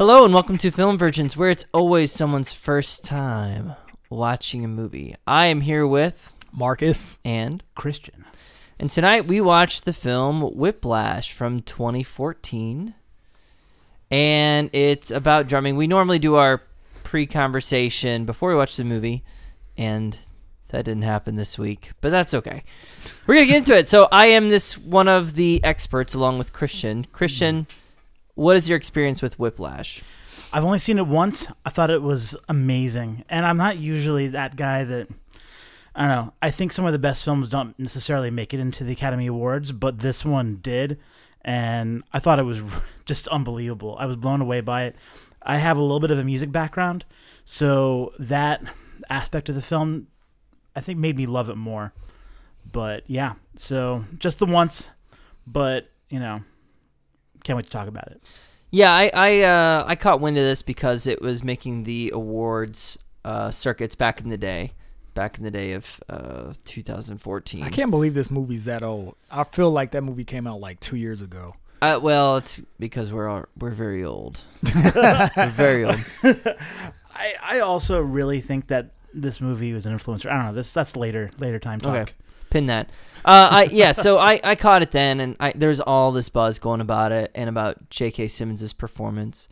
Hello and welcome to Film Virgins, where it's always someone's first time watching a movie. I am here with Marcus. and Christian. and tonight we watched the film Whiplash from 2014. And it's about drumming. We normally do our pre-conversation before we watch the movie, and that didn't happen this week, but that's okay. We're gonna get into it. So I am this one of the experts along with Christian. Christian, what is your experience with Whiplash? I've only seen it once. I thought it was amazing. And I'm not usually that guy that I don't know. I think some of the best films don't necessarily make it into the Academy Awards, but this one did. And I thought it was just unbelievable. I was blown away by it. I have a little bit of a music background, so that aspect of the film I think made me love it more. But yeah, so just the once, but you know, can't wait to talk about it. Yeah, I I, uh, I caught wind of this because it was making the awards uh, circuits back in the day, back in the day of uh, 2014. I can't believe this movie's that old. I feel like that movie came out like two years ago. Uh, well, it's because we're all, we're very old. we're very old. I, I also really think that this movie was an influencer. I don't know. This that's later later time talk. Okay. Pin that. Uh, I yeah. So I, I caught it then, and I there's all this buzz going about it and about J.K. Simmons' performance,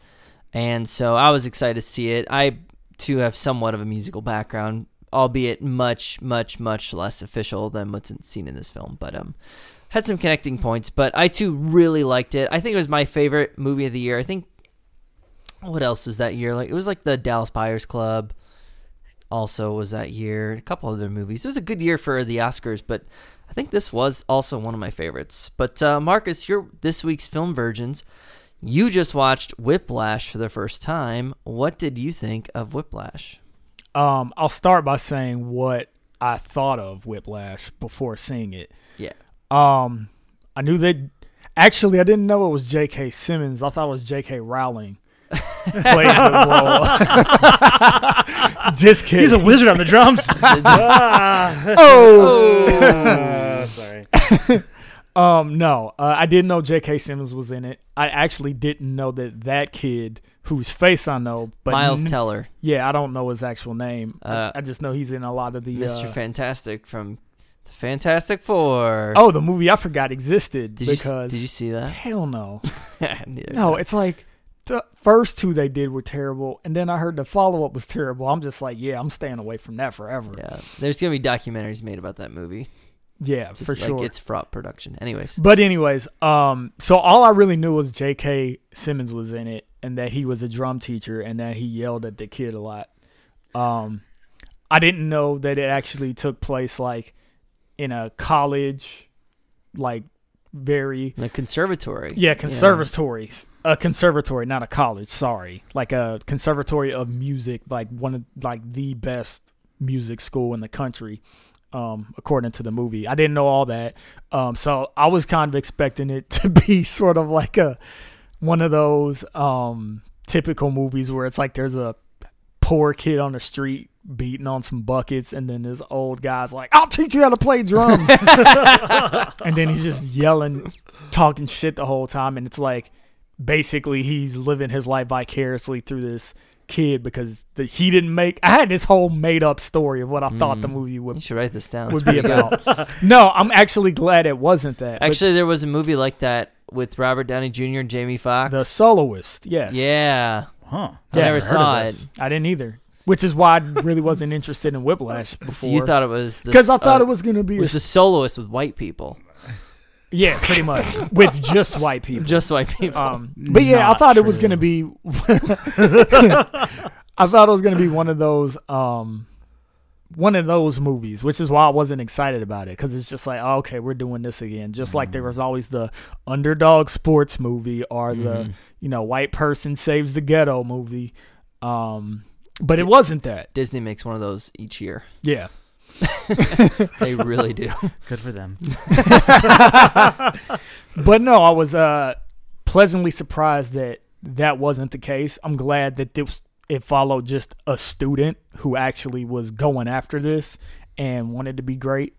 and so I was excited to see it. I too have somewhat of a musical background, albeit much much much less official than what's seen in this film, but um. Had some connecting points, but I too really liked it. I think it was my favorite movie of the year. I think what else was that year? Like it was like the Dallas Buyers Club also was that year. A couple other movies. It was a good year for the Oscars, but I think this was also one of my favorites. But uh, Marcus, you're this week's film virgins. You just watched Whiplash for the first time. What did you think of Whiplash? Um, I'll start by saying what I thought of Whiplash before seeing it. Yeah. Um, I knew that. Actually, I didn't know it was J.K. Simmons. I thought it was J.K. Rowling playing the role. Just kidding. He's a wizard on the drums. oh. sorry. Um, no, uh, I didn't know J.K. Simmons was in it. I actually didn't know that that kid, whose face I know, but Miles n- Teller, yeah, I don't know his actual name. Uh, I, I just know he's in a lot of the. Mr. uh, Fantastic from the Fantastic Four. oh, the movie I forgot existed did you because did you see that? hell no, no, it's like the first two they did were terrible, and then I heard the follow up was terrible. I'm just like, yeah, I'm staying away from that forever. yeah. There's gonna be documentaries made about that movie. Yeah, Just for like sure. It's fraught production. Anyways. But anyways, um, so all I really knew was J.K. Simmons was in it, and that he was a drum teacher, and that he yelled at the kid a lot. Um, I didn't know that it actually took place like in a college, like very The conservatory. yeah conservatories, a conservatory, not a college. Sorry, like a conservatory of music, like one of like the best music school in the country um, according to the movie. I didn't know all that. Um, so I was kind of expecting it to be sort of like a one of those um, typical movies where it's like there's a poor kid on the street beating on some buckets and then this old guy's like, I'll teach you how to play drums. and then he's just yelling, talking shit the whole time. And it's like basically he's living his life vicariously through this kid because the, he didn't make. I had this whole made up story of what I thought the Mm. movie You would should write this down. would be about. no, I'm actually glad it wasn't that. But Actually, there was a movie like that with Robert Downey Jr. and Jamie Foxx. the soloist, yes. Yeah, Huh. I Yeah, never I've saw it. I didn't either. Which is why I really wasn't interested in Whiplash So before. you thought it was because I thought uh, it was gonna be it a, was the soloist with white people, yeah, pretty much with just white people. just white people. Um, but yeah, I thought it was gonna be. I thought it was gonna be one of those, um, one of those movies, which is why I wasn't excited about it because it's just like, oh, okay, we're doing this again. Just like there was always the underdog sports movie or the Mhm. you know white person saves the ghetto movie. Um, but it wasn't that. Disney makes one of those each year. Yeah. They really do. Good for them. But no, I was uh pleasantly surprised that that wasn't the case. I'm glad that this it followed just a student who actually was going after this and wanted to be great.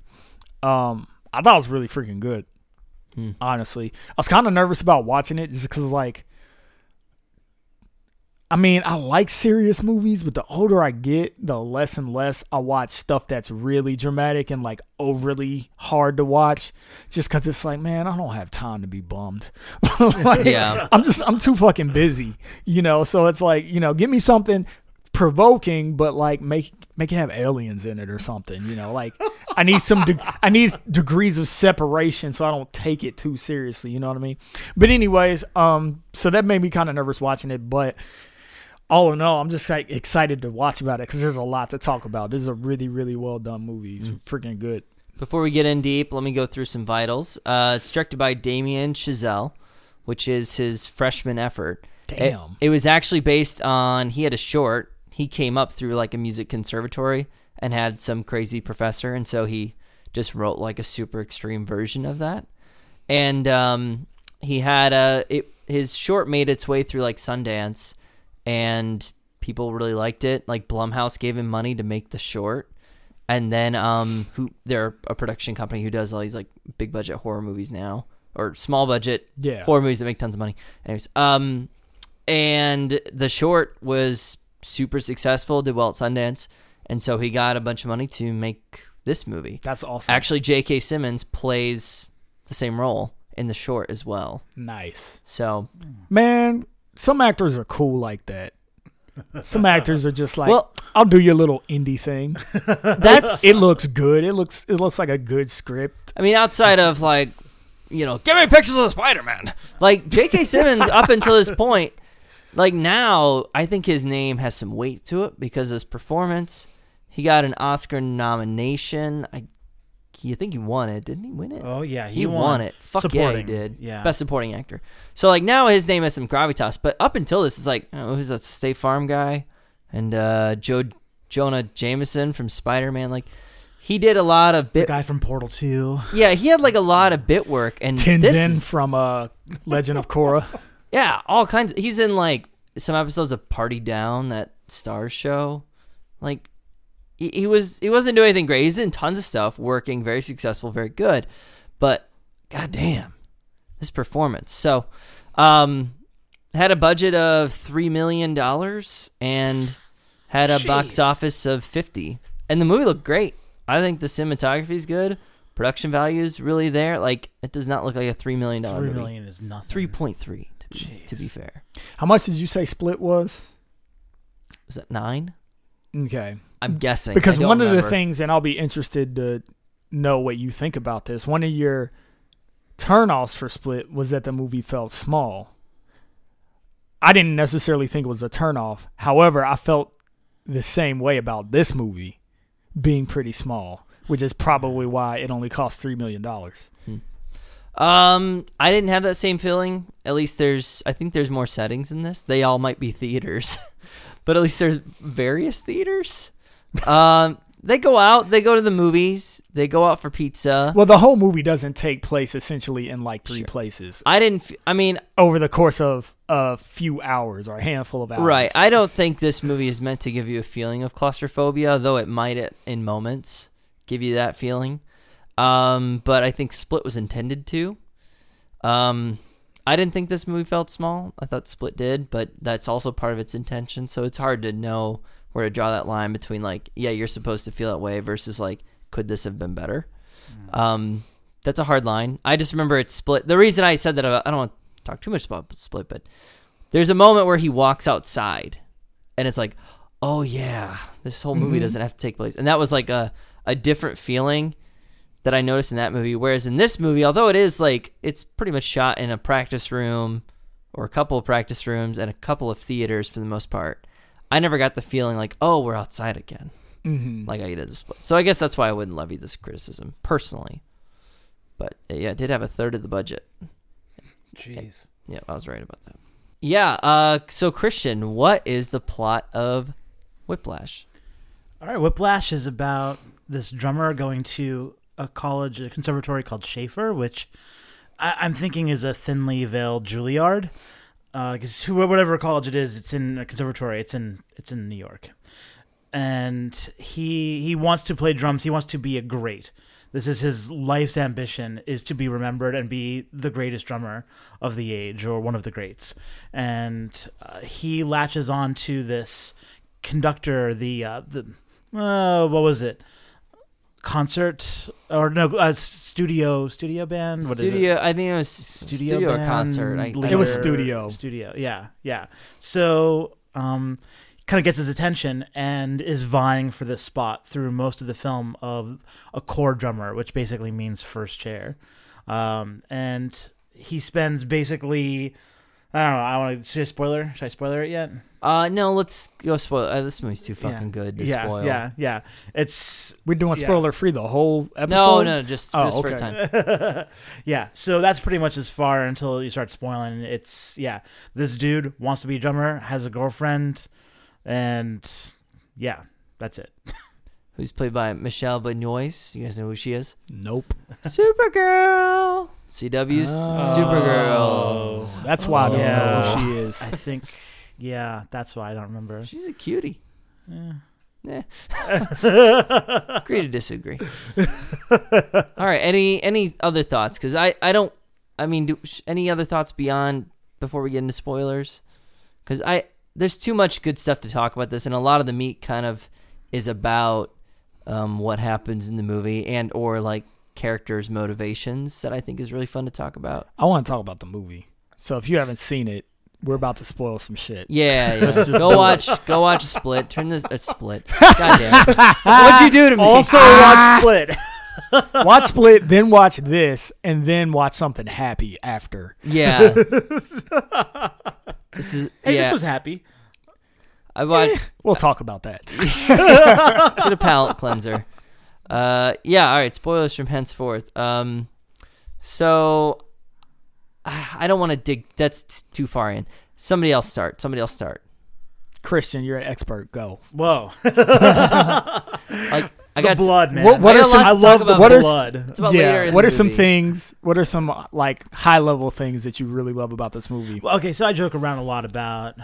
Um, I thought it was really freaking good. Hmm. Honestly, I was kind of nervous about watching it just because, like, I mean, I like serious movies, but the older I get, the less and less I watch stuff that's really dramatic and like overly hard to watch. Just because it's like, man, I don't have time to be bummed. Like, Yeah. I'm just, I'm too fucking busy, you know. So it's like, you know, give me something provoking, but like make make it have aliens in it or something, you know. Like I need some, de- I need degrees of separation so I don't take it too seriously. You know what I mean? But anyways, um, so that made me kind of nervous watching it, but all in all, I'm just like excited to watch about it because there's a lot to talk about. This is a really, really well done movie. It's freaking good. Before we get in deep, let me go through some vitals. Uh, it's directed by Damien Chazelle, which is his freshman effort. It- Damn. It, was actually based on he had a short. He came up through like a music conservatory and had some crazy professor, and so he just wrote like a super extreme version of that. And um, he had a it, his short made its way through like Sundance, and people really liked it. Like Blumhouse gave him money to make the short, and then um, who they're a production company who does all these like big budget horror movies now or small budget Yeah. horror movies that make tons of money. Anyways, um, and the short was super successful, did well at Sundance, and so he got a bunch of money to make this movie. That's awesome. Actually, J.K. Simmons plays the same role in the short as well. nice. So, Man, some actors are cool like that. Some actors are just like, well, I'll do your little indie thing. that's It looks good. It looks it looks like a good script. I mean, outside of like, you know, give me pictures of Spider Man. Like J.K. Simmons, up until this point, like now, I think his name has some weight to it because of his performance. He got an Oscar nomination. I, he, I think he won it. Didn't he win it? Oh yeah, he, won. it. Fuck yeah, he did. Yeah. best supporting actor. So like now his name has some gravitas, but up until this, it's like oh, who's that State Farm guy and uh, J. Jonah Jameson from Spider Man. Like he did a lot of The bit. guy from Portal Two. Yeah, he had like a lot of bit work, and this is, from uh, Legend of Korra. yeah, all kinds. he's in like some episodes of Party Down, that Starz show. Like he, he was, he wasn't doing anything great. He's in tons of stuff, working, very successful, very good. But goddamn, this performance. So, um, had a budget of three million dollars and had a box office of fifty, and the movie looked great. I think the cinematography is good. Production value is really there. Like it does not look like a three million dollar Three movie. million is nothing. Three point three to be, to be fair. How much did you say Split was? Was that nine? Okay. I'm guessing Because one of the things, and I'll be interested to know what you think about this. One of your turnoffs for Split was that the movie felt small. I didn't necessarily think it was a turnoff. However, I felt the same way about this movie being pretty small, which is probably why it only cost three million dollars. Um, I didn't have that same feeling. At least there's, I think there's more settings in this. They all might be theaters, but at least there's various theaters. Um, they go out, they go to the movies, they go out for pizza. Well, the whole movie doesn't take place essentially in like three Sure. places I didn't. F- I mean, over the course of a few hours or a handful of hours. right. I don't think this movie is meant to give you a feeling of claustrophobia, though it might at, in moments give you that feeling. Um, but I think Split was intended to. Um, I didn't think this movie felt small. I thought Split did, but that's also part of its intention. So it's hard to know where to draw that line between like, yeah, you're supposed to feel that way versus like, could this have been better? Um, that's a hard line. I just remember it's Split. The reason I said that I don't want to talk too much about Split, but there's a moment where he walks outside, and it's like, oh yeah, this whole movie Mhm. doesn't have to take place, and that was like a a different feeling that I noticed in that movie. Whereas in this movie, although it is like it's pretty much shot in a practice room or a couple of practice rooms and a couple of theaters for the most part, I never got the feeling like, oh, we're outside again, Mhm. like I did the split. So I guess that's why I wouldn't levy this criticism personally. But uh, yeah, it did have a third of the budget. Jeez. Yeah, I was right about that. Yeah. Uh. So Christian, what is the plot of Whiplash? All right, Whiplash is about this drummer going to a college, a conservatory called Shaffer, which I, I'm thinking is a thinly veiled Juilliard. Because whatever college it is, it's in a conservatory. It's in it's in New York, and he he wants to play drums. He wants to be a great. This is his life's ambition is to be remembered and be the greatest drummer of the age or one of the greats. And uh, he latches on to this conductor, the uh, the uh, what was it? Concert or no uh, studio studio band? What is it? studio. I think it was studio, or band concert. I, It was studio. Studio, yeah, yeah. So, um, kind of gets his attention and is vying for this spot through most of the film of a core drummer, which basically means first chair. Um, and he spends basically, I don't know. I want to. Should I spoiler? Should I spoiler it yet? Uh, no, let's go spoil. Uh, this movie's too fucking Yeah. good to yeah, spoil. yeah, yeah. It's We're doing Yeah. spoiler free the whole episode. No, no, just, Oh, just for time. yeah, so that's pretty much as far until you start spoiling. It's yeah, this dude wants to be a drummer, has a girlfriend, and yeah, that's it. Who's played by Michelle Benoist? You guys know who she is? Nope. Supergirl. CW's Oh. Supergirl. That's why I don't know Yeah. who she is. I think yeah, that's why I don't remember. She's a cutie. Yeah. Eh. Agree to disagree. All right. Any any other thoughts? Because I I don't. I mean, do, sh- any other thoughts beyond before we get into spoilers? Because I there's too much good stuff to talk about this, and a lot of the meat kind of is about um, what happens in the movie and or like characters' motivations that I think is really fun to talk about. I want to talk about the movie. So if you haven't seen it, we're about to spoil some shit. Yeah, yeah. Go watch go watch Split. Turn this a Split. God damn it. What'd you do to me? Also, watch Split. watch Split, then watch this, and then watch something happy after. Yeah. this is Hey, yeah. this was happy. I watched We'll talk about that. get a palate cleanser. Uh, yeah. All right. Spoilers from henceforth. Um, so I don't want to dig. That's t- too far in. Somebody else start. Somebody else start. Christian, you're an expert. Go. Whoa, Like I the got blood, man. What- what are some- I love the about. what are- blood. It's about later in what the are some things? What are some uh, like high level things that you really love about this movie? Well, okay, so I joke around a lot about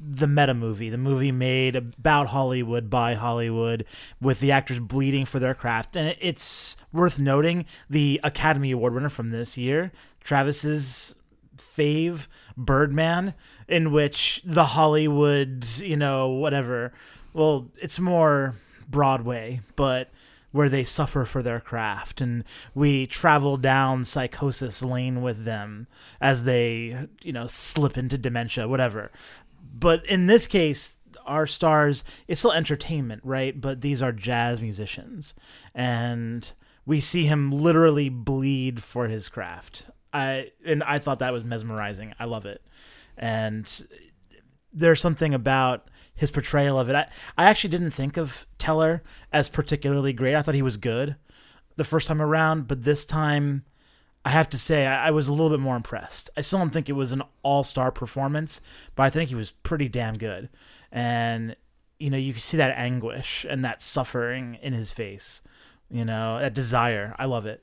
the meta movie, the movie made about Hollywood by Hollywood, with the actors bleeding for their craft. And it's worth noting the Academy Award winner from this year, Travis's fave, Birdman, in which the Hollywood, you know, whatever, well, it's more Broadway, but where they suffer for their craft. And we travel down psychosis lane with them as they you know slip into dementia whatever but in this case our stars it's still entertainment right? But these are jazz musicians. And we see him literally bleed for his craft. I and i thought that was mesmerizing. I love it. And there's something about his portrayal of it. I, I actually didn't think of Teller as particularly great. I thought he was good the first time around, but this time, I have to say, I, I was a little bit more impressed. I still don't think it was an all star performance, but I think he was pretty damn good. And, you know, you can see that anguish and that suffering in his face, you know, that desire. I love it.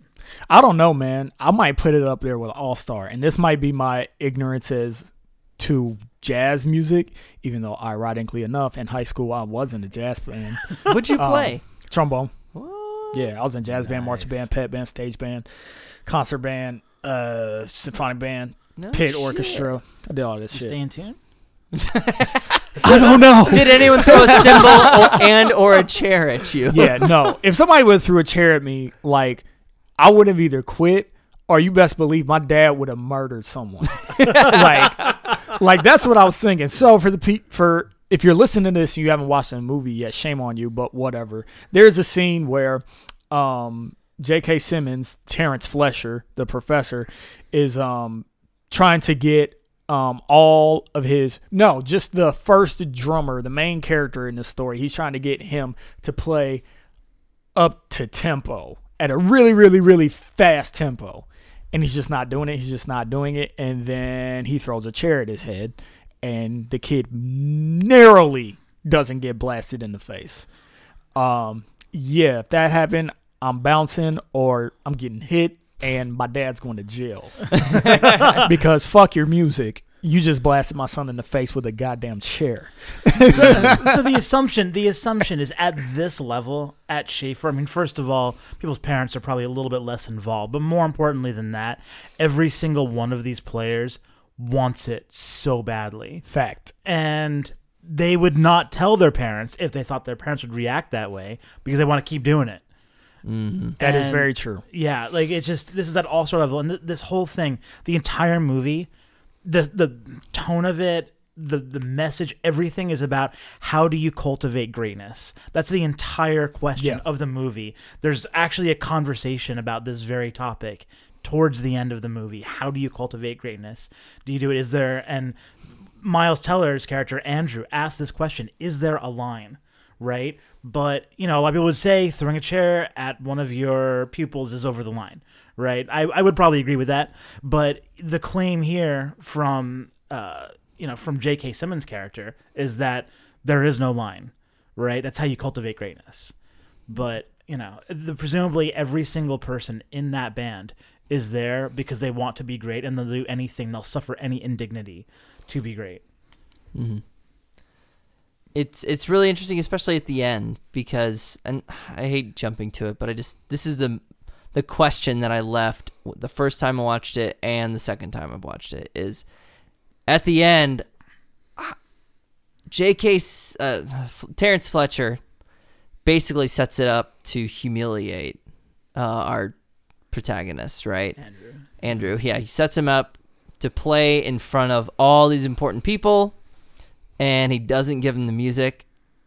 I don't know, man. I might put it up there with All Star, and this might be my ignorances to jazz music. Even though, ironically enough, in high school I was in a jazz band, What'd you Um, play? trombone. What? Yeah, I was in jazz band, marching band, pep band, stage band, concert band, uh, symphonic band, No pit shit. orchestra. I did all this You shit. stay in tune? I don't know. Did anyone throw a cymbal or, and or a chair at you? yeah, no. If somebody would have threw a chair at me, like I would have either quit or you best believe my dad would have murdered someone. like, like that's what I was thinking. So for the pe- for if you're listening to this and you haven't watched the movie yet, shame on you. But whatever. There's a scene where um, J.K. Simmons, Terrence Fletcher, the professor, is um trying to get um all of his no just the first drummer the main character in the story he's trying to get him to play up to tempo at a really really really fast tempo and he's just not doing it he's just not doing it and then he throws a chair at his head and the kid narrowly doesn't get blasted in the face um yeah, if that happened, I'm bouncing or I'm getting hit and my dad's going to jail. because fuck your music. You just blasted my son in the face with a goddamn chair. so, so the assumption the assumption is at this level at Shaffer. I mean, first of all, people's parents are probably a little bit less involved, but more importantly than that, every single one of these players wants it so badly, Fact. and they would not tell their parents if they thought their parents would react that way because they want to keep doing it. hmm That is And- very true. Yeah, like it's just this is that all star level, and th- this whole thing, the entire movie, the the tone of it, the the message, everything is about how do you cultivate greatness. That's the entire question Yeah. of the movie. There's actually a conversation about this very topic towards the end of the movie. How do you cultivate greatness? Do you do it? Is there and Miles Teller's character Andrew asked this question: Is there a line? Right, but you know, a lot of people would say throwing a chair at one of your pupils is over the line. Right, I, I would probably agree with that. But the claim here from uh, you know from J.K. Simmons' character is that there is no line. Right, that's how you cultivate greatness. But you know, the, presumably every single person in that band is there because they want to be great and they'll do anything, they'll suffer any indignity to be great. hmm It's it's really interesting, especially at the end, because and I hate jumping to it, but I just this is the the question that I left the first time I watched it and the second time I've watched it is at the end. J.K. Uh, Terrence Fletcher basically sets it up to humiliate uh, our protagonist, right? Andrew. Andrew. Yeah, he sets him up to play in front of all these important people, and he doesn't give him the music.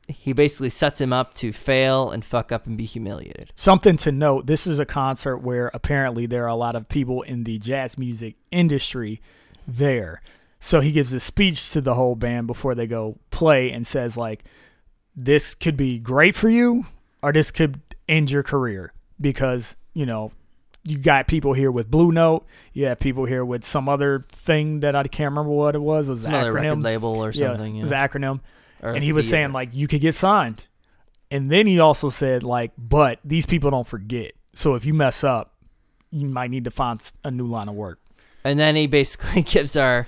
He basically sets him up to fail and fuck up and be humiliated. Something to note this is a concert where apparently there are a lot of people in the jazz music industry there. So he gives a speech to the whole band before they go play and says, like, this could be great for you or this could end your career because, you know, you got people here with Blue Note, you have people here with some other thing that I can't remember what it was. It was an Some other record label or something. Yeah, Yeah, it was acronym Or and he was saying like you could get signed and then he also said like but these people don't forget so if you mess up you might need to find a new line of work and then he basically gives our,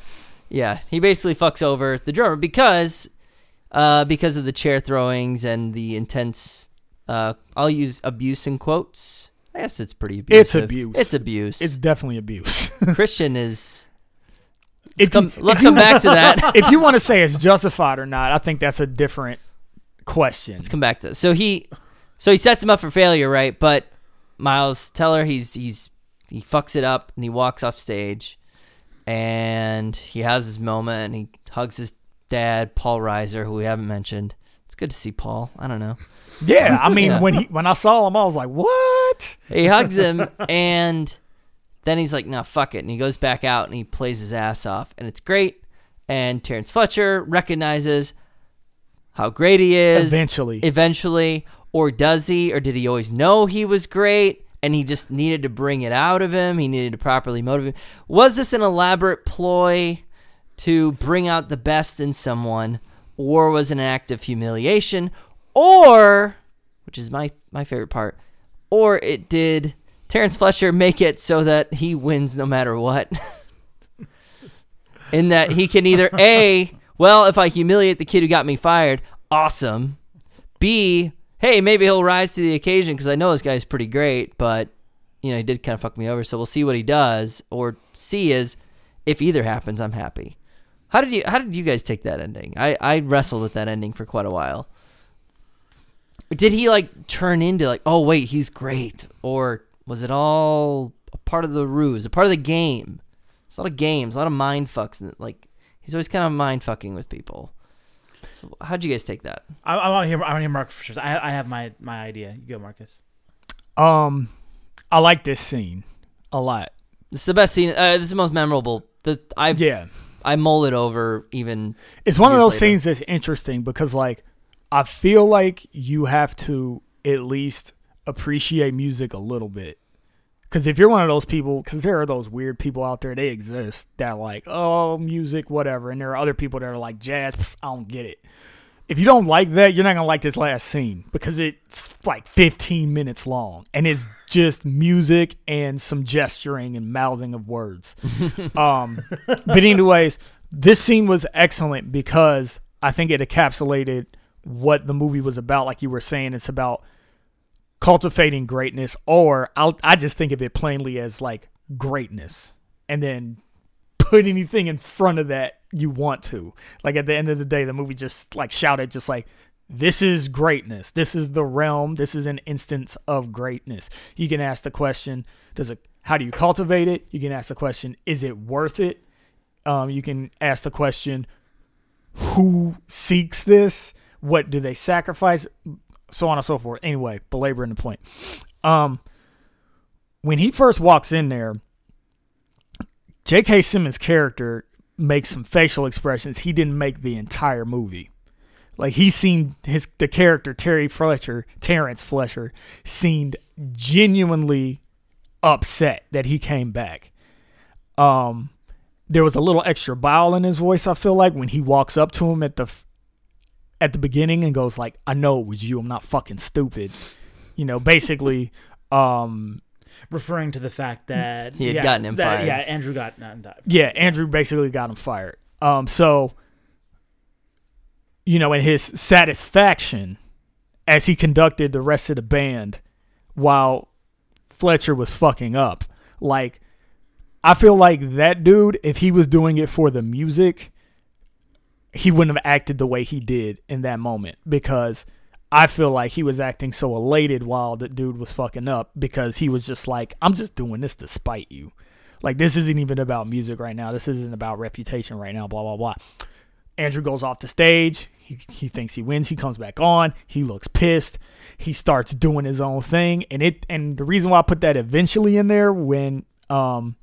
yeah, he basically fucks over the drummer because, uh, because of the chair throwings and the intense. Uh, I'll use abuse in quotes. I guess it's pretty abusive. It's abuse. It's abuse. it's definitely abuse Christian is. if Let's come, you, let's you- come back to that. if you want to say it's justified or not i think that's a different question Let's come back to this. So he, so he sets him up for failure, right? But Miles Teller, he's he's he fucks it up and he walks off stage, and he has his moment and he hugs his dad, Paul Reiser, who we haven't mentioned. Good to see Paul. I don't know. yeah i mean Yeah. when he when i saw him i was like what He hugs him and then he's like, "No, fuck it," and he goes back out and he plays his ass off, and it's great. And Terrence Fletcher recognizes how great he is eventually eventually or does he or did he always know he was great and he just needed to bring it out of him he needed to properly motivate was this an elaborate ploy to bring out the best in someone or was an act of humiliation or which is my my favorite part or it did Terrence Fletcher make it so that he wins no matter what. In that he can either a well if i humiliate the kid who got me fired awesome. B hey maybe he'll rise to the occasion because i know this guy's pretty great but you know he did kind of fuck me over so we'll see what he does. Or c is if either happens i'm happy how did you how did you guys take that ending i i wrestled with that ending for quite a while did he like turn into like oh wait he's great or was it all a part of the ruse a part of the game it's a lot of games, a lot of mind fucks, and like he's always kind of mind fucking with people. So how'd you guys take that? I, I want to hear. I want to hear Marcus for sure. I, I have my my idea. You go, Marcus. um i like this scene a lot This is the best scene. Uh, this is the most memorable. That I've yeah I mull it over even. It's one of those later. scenes that's interesting because, like, I feel like you have to at least appreciate music a little bit. Because if you're one of those people, because there are those weird people out there, they exist that like, oh, music, whatever, and there are other people that are like, jazz, pff, I don't get it. If you don't like that, you're not gonna like this last scene because it's like 15 minutes long and it's just music and some gesturing and mouthing of words. um, but anyways, this scene was excellent because I think it encapsulated what the movie was about. Like you were saying, it's about cultivating greatness, or I'll, I just think of it plainly as like greatness, and then put anything in front of that you want to. Like at the end of the day, the movie just like shouted, just like, this is greatness. This is the realm. This is an instance of greatness. You can ask the question, does it, how do you cultivate it? You can ask the question, is it worth it? Um, you can ask the question, who seeks this? What do they sacrifice? So on and so forth. Anyway, belaboring the point. Um, when he first walks in there, J.K. Simmons' character makes some facial expressions he didn't make the entire movie. Like he seemed his the character Terry Fletcher, Terrence Fletcher, seemed genuinely upset that he came back. Um, there was a little extra bile in his voice. I feel like when he walks up to him at the at the beginning and goes like, "I know it was you. I'm not fucking stupid." You know, basically, um, referring to the fact that He had yeah, gotten him that- fired. Yeah, Andrew got not died. yeah, Andrew basically got him fired. Um, so you know, in his satisfaction as he conducted the rest of the band while Fletcher was fucking up, like I feel like that dude, if he was doing it for the music, he wouldn't have acted the way he did in that moment because I feel like he was acting so elated while the dude was fucking up because he was just like, I'm just doing this to spite you. Like, this isn't even about music right now. This isn't about reputation right now, blah, blah, blah. Andrew goes off the stage. He, he thinks he wins. He comes back on. He looks pissed. He starts doing his own thing. And it and the reason why I put that eventually in there when um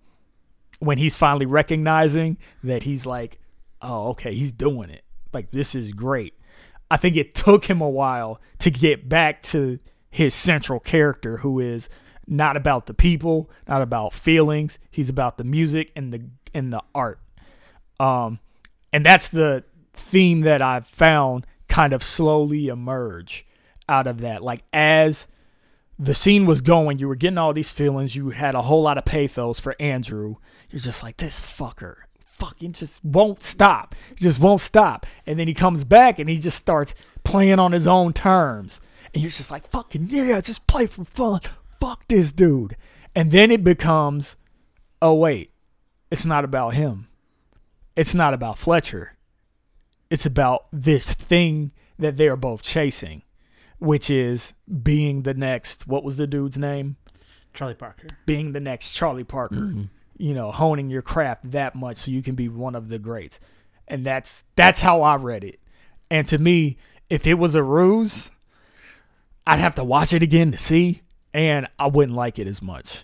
when he's finally recognizing that he's like, oh, okay, he's doing it. Like this is great. I think it took him a while to get back to his central character, who is not about the people, not about feelings. He's about the music and the and the art. Um, and that's the theme that I've found kind of slowly emerge out of that. Like as the scene was going, you were getting all these feelings. You had a whole lot of pathos for Andrew. You're just like this fucker, fucking just won't stop. He just won't stop. And then he comes back and he just starts playing on his own terms. And you're just like, fucking yeah, just play for fun. Fuck this dude. And then it becomes, oh wait, it's not about him. It's not about Fletcher. It's about this thing that they are both chasing, which is being the next. What was the dude's name? Charlie Parker. Being the next Charlie Parker. Mm-hmm. You know, honing your craft that much so you can be one of the greats. And that's that's how I read it. And to me, if it was a ruse, I'd have to watch it again to see, and I wouldn't like it as much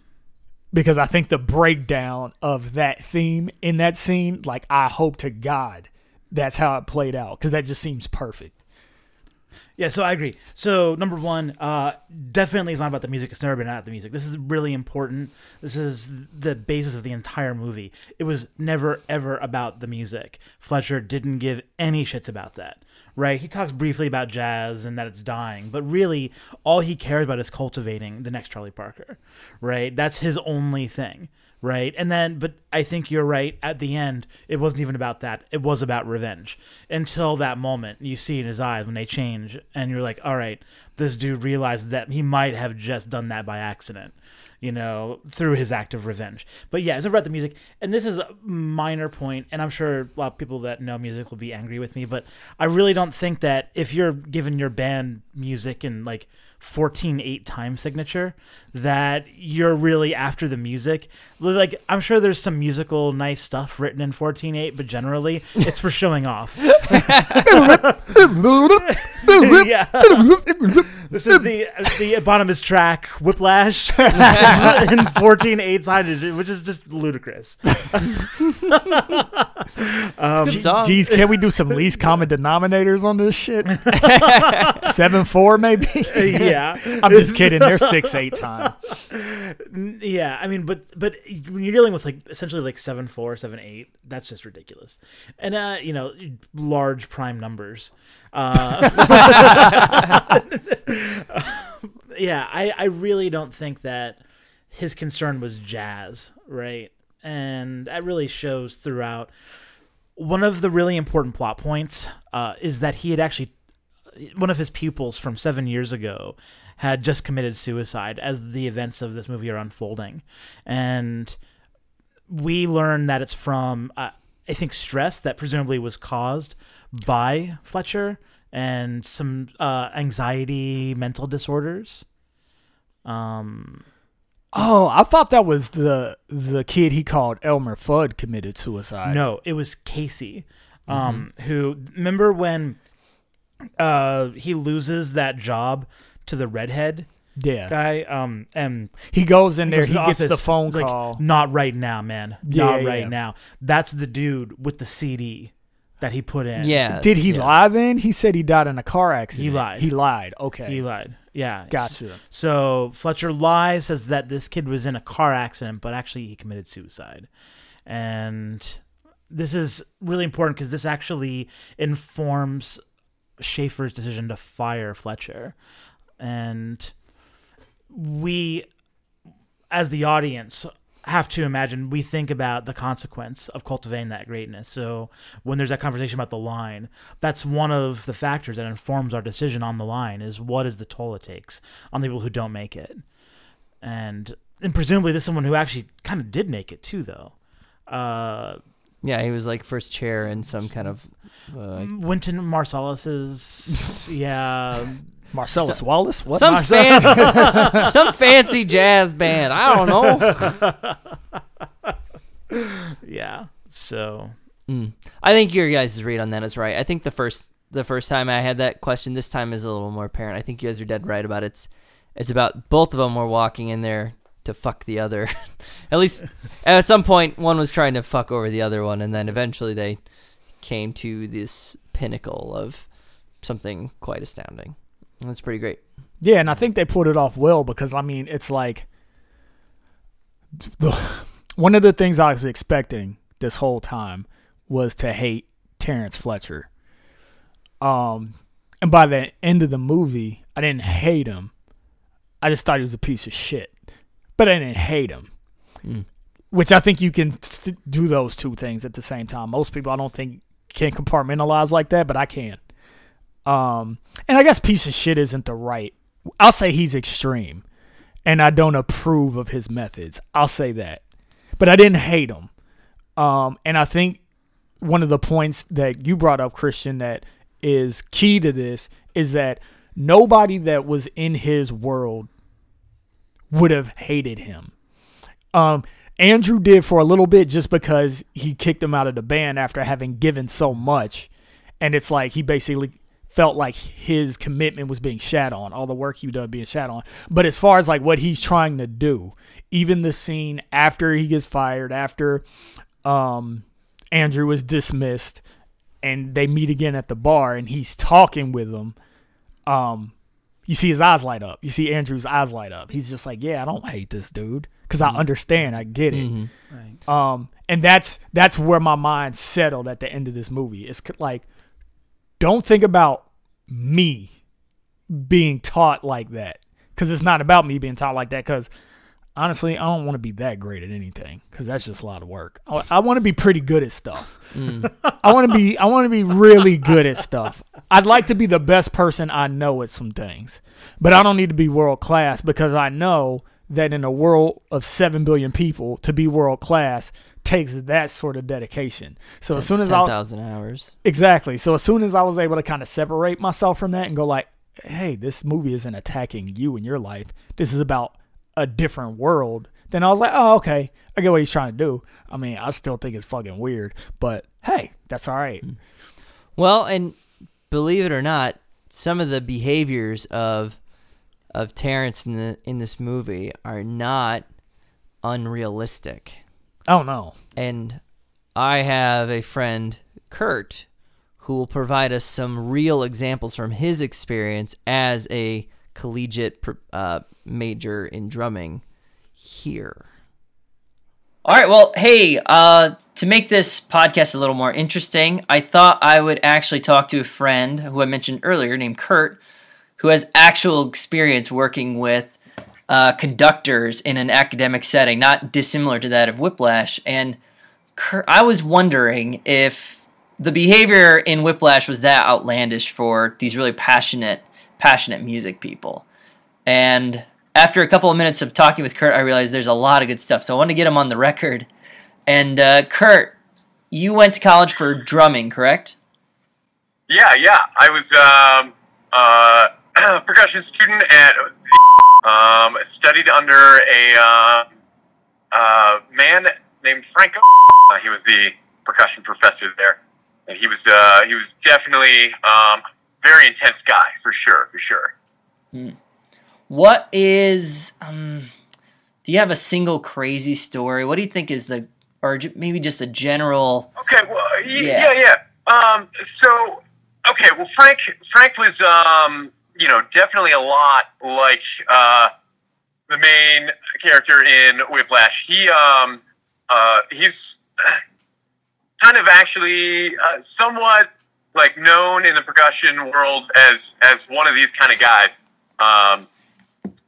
because I think the breakdown of that theme in that scene, like I hope to God that's how it played out because that just seems perfect. Yeah, so I agree. So number one, uh, definitely it's not about the music. It's never been about the music. This is really important. This is the basis of the entire movie. It was never ever about the music. Fletcher didn't give any shits about that. Right? He talks briefly about jazz and that it's dying, but really all he cares about is cultivating the next Charlie Parker. Right? That's his only thing. Right? And then but I think you're right, at the end, it wasn't even about that. It was about revenge. Until that moment you see in his eyes when they change and you're like, All right, this dude realized that he might have just done that by accident you know, through his act of revenge. But yeah, it's about the music, and this is a minor point, and I'm sure a lot of people that know music will be angry with me, but I really don't think that if you're giving your band music and like 14 8 time signature that you're really after the music. Like i'm sure there's some musical nice stuff written in 14 8 but generally it's for showing off. Yeah This is the the eponymous track "Whiplash" in 14 eight sided, which is just ludicrous. um, Good song. Geez, can we do some least common denominators on this shit? Seven four, maybe. yeah, I'm just kidding. They're six eight time. Yeah, I mean, but but when you're dealing with like essentially like seven four, seven eight, that's just ridiculous, and uh, you know, large prime numbers. Uh, yeah, I I really don't think that his concern was jazz, right? And that really shows throughout. One of the really important plot points uh, is that he had actually one of his pupils from seven years ago had just committed suicide as the events of this movie are unfolding, and we learn that it's from uh, I think stress that presumably was caused by Fletcher and some uh, anxiety, mental disorders. Um, Oh, I thought that was the the kid he called Elmer Fudd committed suicide. no, it was Casey, um, who remember when uh, he loses that job to the redhead Yeah. guy, um, and He goes in He there, he gets the phone he's like, call. Not right now, man. Yeah, Not right yeah. now. That's the dude with the CD that he put in. Yeah. Did he yeah. lie then? He said he died in a car accident. He lied. He lied. Okay. He lied. Yeah. Gotcha. So Fletcher lies, says that this kid was in a car accident, but actually he committed suicide. And this is really important because this actually informs Shaffer's decision to fire Fletcher. And we, as the audience, have to imagine we think about the consequence of cultivating that greatness. So when there's that conversation about the line, that's one of the factors that informs our decision on the line is what is the toll it takes on the people who don't make it. And and presumably this is someone who actually kind of did make it too though. Uh Yeah, he was like first chair in some kind of. Uh, Wynton Marsalis's yeah Marcellus Wallace? What? some fancy, some fancy jazz band. I don't know. yeah. So Mm. I think your guys' read on that is right. I think the first the first time I had that question, this time is a little more apparent. I think you guys are dead right about it. it's it's about both of them were walking in there to fuck the other. at least at some point, one was trying to fuck over the other one, and then eventually they came to this pinnacle of something quite astounding. That's pretty great. Yeah, and I think they pulled it off well because I mean, it's like one of the things I was expecting this whole time was to hate Terrence Fletcher. Um, and by the end of the movie, I didn't hate him. I just thought he was a piece of shit, but I didn't hate him. Mm. Which I think you can st- do those two things at the same time. Most people, I don't think, can compartmentalize like that, but I can. Um, and I guess piece of shit isn't the right. I'll say he's extreme, and I don't approve of his methods. I'll say that, but I didn't hate him. Um, and I think one of the points that you brought up, Christian, that is key to this is that nobody that was in his world would have hated him. Um, Andrew did for a little bit just because he kicked him out of the band after having given so much. And it's like he basically felt like his commitment was being shat on, all the work he done being shat on. But as far as like what he's trying to do, even the scene after he gets fired, after um, Andrew is dismissed, and they meet again at the bar, and he's talking with them. Um, you see his eyes light up. You see Andrew's eyes light up. He's just like, "Yeah, I don't hate this dude because I understand. I get it." Mhm. right. Um, and that's that's where my mind settled at the end of this movie. It's like, don't think about me being taught like that because it's not about me being taught like that. Because honestly, I don't want to be that great at anything because that's just a lot of work. I, I want to be pretty good at stuff. Mm. I want to be I want to be really good at stuff. I'd like to be the best person I know at some things. But I don't need to be world class because I know that in a world of 7 billion people to be world class takes that sort of dedication. So as soon as I 10,000 hours. Exactly. So as soon as I was able to kind of separate myself from that and go like, "Hey, this movie isn't attacking you in your life. This is about a different world." Then I was like, "Oh, okay. I get what he's trying to do." I mean, I still think it's fucking weird, but hey, that's all right. Hmm. Well, and believe it or not, some of the behaviors of of Terrence in the in this movie are not unrealistic. Oh no. And I have a friend, Kurt, who will provide us some real examples from his experience as a collegiate uh, major in drumming here. All right. Well, hey, uh, to make this podcast a little more interesting, I thought I would actually talk to a friend who I mentioned earlier named Kurt, who has actual experience working with uh, conductors in an academic setting, not dissimilar to that of Whiplash. And I was wondering if the behavior in Whiplash was that outlandish for these really passionate, passionate music people. And after a couple of minutes of talking with Kurt, I realized there's a lot of good stuff. So I want to get him on the record. And uh, Kurt, you went to college for drumming, correct? Yeah, yeah. I was um, uh, a percussion student at um, studied under a uh, uh, man named Franco. Uh, he was the percussion professor there, and he was uh, he was definitely um, very intense guy for sure, for sure. Hmm. What is um, do you have a single crazy story? What do you think is the or maybe just a general Okay, well, y- yeah, yeah. Um, so, okay, well, Frank, Frank was, um, you know, definitely a lot like uh, the main character in Whiplash. He, um, uh, he's kind of actually uh, somewhat like known in the percussion world as as one of these kind of guys. Um,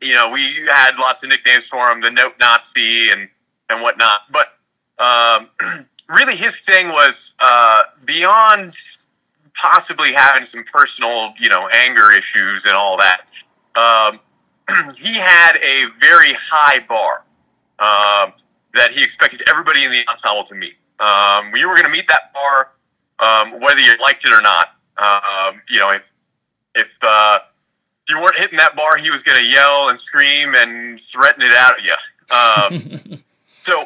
you know, we had lots of nicknames for him, the Note Nazi and and whatnot. But um, really, his thing was uh, beyond possibly having some personal, you know, anger issues and all that. Um, he had a very high bar um, that he expected everybody in the ensemble to meet. Um, we were going to meet that bar um, whether you liked it or not. Um, you know, if if uh, you weren't hitting that bar, he was going to yell and scream and threaten it out at you. Um, so,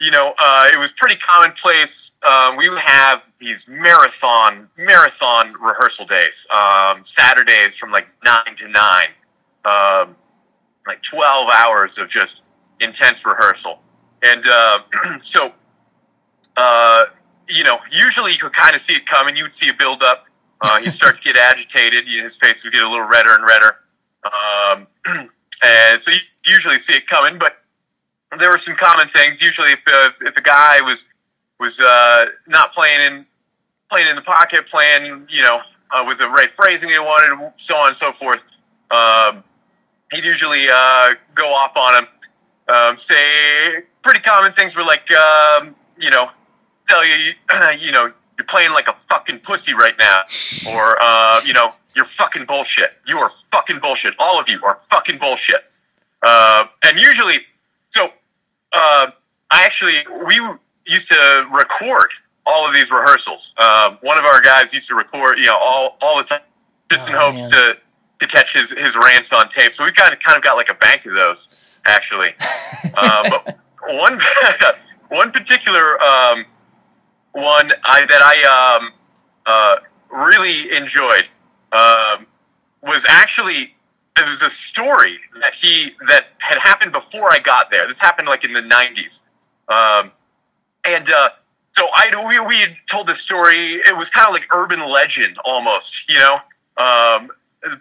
you know, uh, it was pretty commonplace. Um, we have these marathon marathon rehearsal days, um, Saturdays from like nine to nine, um, like twelve hours of just intense rehearsal, and uh, so. Uh, you know, usually you could kind of see it coming. You would see a build up. Uh, he'd start to get agitated. You know, his face would get a little redder and redder. Um, and so you usually see it coming. But there were some common things. Usually, if uh, if a guy was was uh, not playing in playing in the pocket, playing you know uh, with the right phrasing he wanted, so on and so forth, um, he'd usually uh, go off on him. Um, say pretty common things were like um, you know tell you, you know, you're playing like a fucking pussy right now, or uh, you know, you're fucking bullshit. You are fucking bullshit. All of you are fucking bullshit. Uh, and usually, so uh, I actually we used to record all of these rehearsals. Uh, one of our guys used to record, you know, all all the time, just Oh, in hopes man. to to catch his his rants on tape. So we kind of kind of got like a bank of those actually. uh, but one one particular um, one I, that I um, uh, really enjoyed um, was actually it was a story that he that had happened before I got there. This happened like in the '90s, um, and uh, so I we, we had told this story. It was kind of like urban legend almost, you know, um,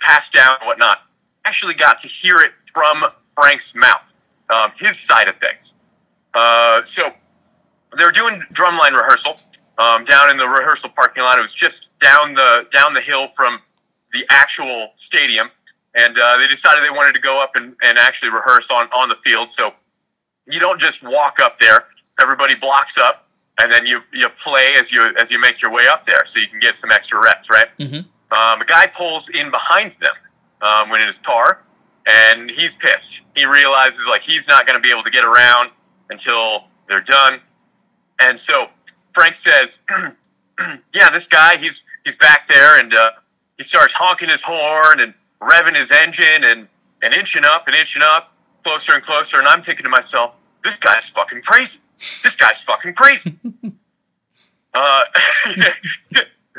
passed down and whatnot. Actually, got to hear it from Frank's mouth, um, his side of things. Uh, so they were doing drumline rehearsal um, down in the rehearsal parking lot. It was just down the down the hill from the actual stadium, and uh, they decided they wanted to go up and, and actually rehearse on on the field. So you don't just walk up there; everybody blocks up, and then you you play as you as you make your way up there, so you can get some extra reps, right? Mhm. Um, a guy pulls in behind them um, when in his car, and he's pissed. He realizes like he's not going to be able to get around until they're done. And so Frank says, "Yeah, this guy, he's he's back there, and uh, he starts honking his horn and revving his engine and and inching up and inching up closer and closer. And I'm thinking to myself, this guy's fucking crazy. This guy's fucking crazy. uh,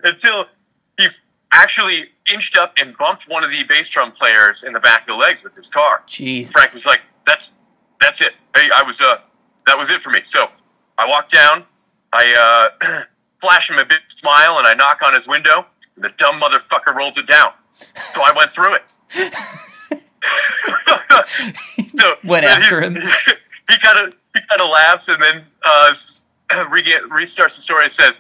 until he actually inched up and bumped one of the bass drum players in the back of the legs with his car. Jeez. Frank was like, "That's that's it. Hey, I was uh, that was it for me." So I walk down, I uh, flash him a big smile, and I knock on his window. And the dumb motherfucker rolls it down. So I went through it. so Went after he, him. He kind of he kind of laughs and then uh, re- restarts the story and says,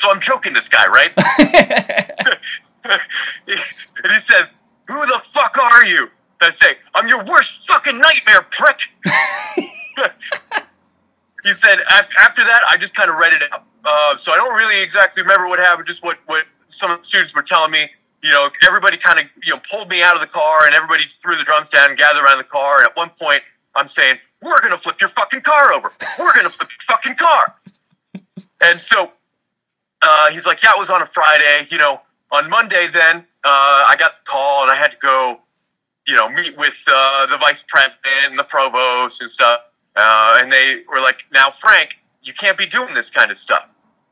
"So I'm choking this guy, right?" and he says, "Who the fuck are you?" I say, "I'm your worst fucking nightmare, prick." he said, "After that, I just kind of read it out. Uh, so I don't really exactly remember what happened. Just what what some of the students were telling me. You know, everybody kind of you know pulled me out of the car, and everybody threw the drums down and gathered around the car. And at one point, I'm saying, "We're gonna flip your fucking car over. We're gonna flip your fucking car." And so uh, he's like, yeah, it was on a Friday. You know, on Monday then, uh, I got the call and I had to go, you know, meet with uh, the vice president and the provost and stuff. Uh, and they were like, now, Frank, you can't be doing this kind of stuff.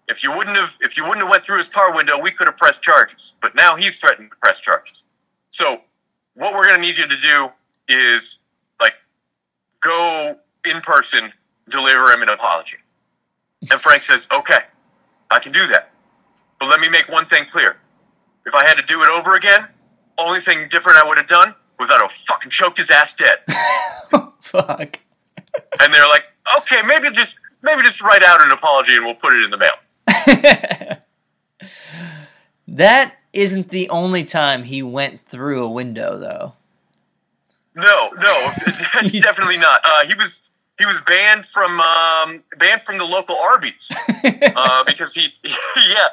If you wouldn't have, if you wouldn't have went through his car window, we could have pressed charges. But now he's threatening to press charges. So what we're going to need you to do is go in person, deliver him an apology. And Frank says, okay, I can do that. But let me make one thing clear. If I had to do it over again, only thing different I would have done was I'd have fucking choked his ass dead. Oh, fuck. And they're like, okay, maybe just maybe just write out an apology and we'll put it in the mail. that isn't the only time he went through a window, though. No, no, definitely not. Uh, he was he was banned from um, banned from the local Arby's uh, because he yeah